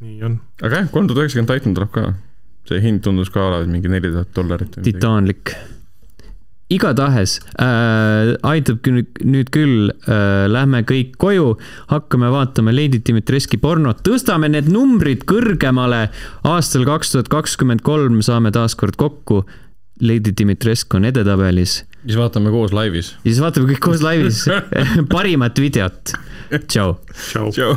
nii on. aga jah, kolm tuhat üheksakümmend Titan tuleb ka. See hind tundus ka olevat mingi neli tuhat dollarit. titaanlik. igatahes äh, aitab küll nüüd küll äh,, lähme kõik koju, hakkame vaatama Lady Dimitreski pornot, tõstame need numbrid kõrgemale. aastal kaks tuhat kakskümmend kolm saame taas kord kokku. Lady Dimitrescu on edetabelis siis vaatame koos laivis. siis vaatame kõik koos laivis parimat videot. tšau. tšau. tšau.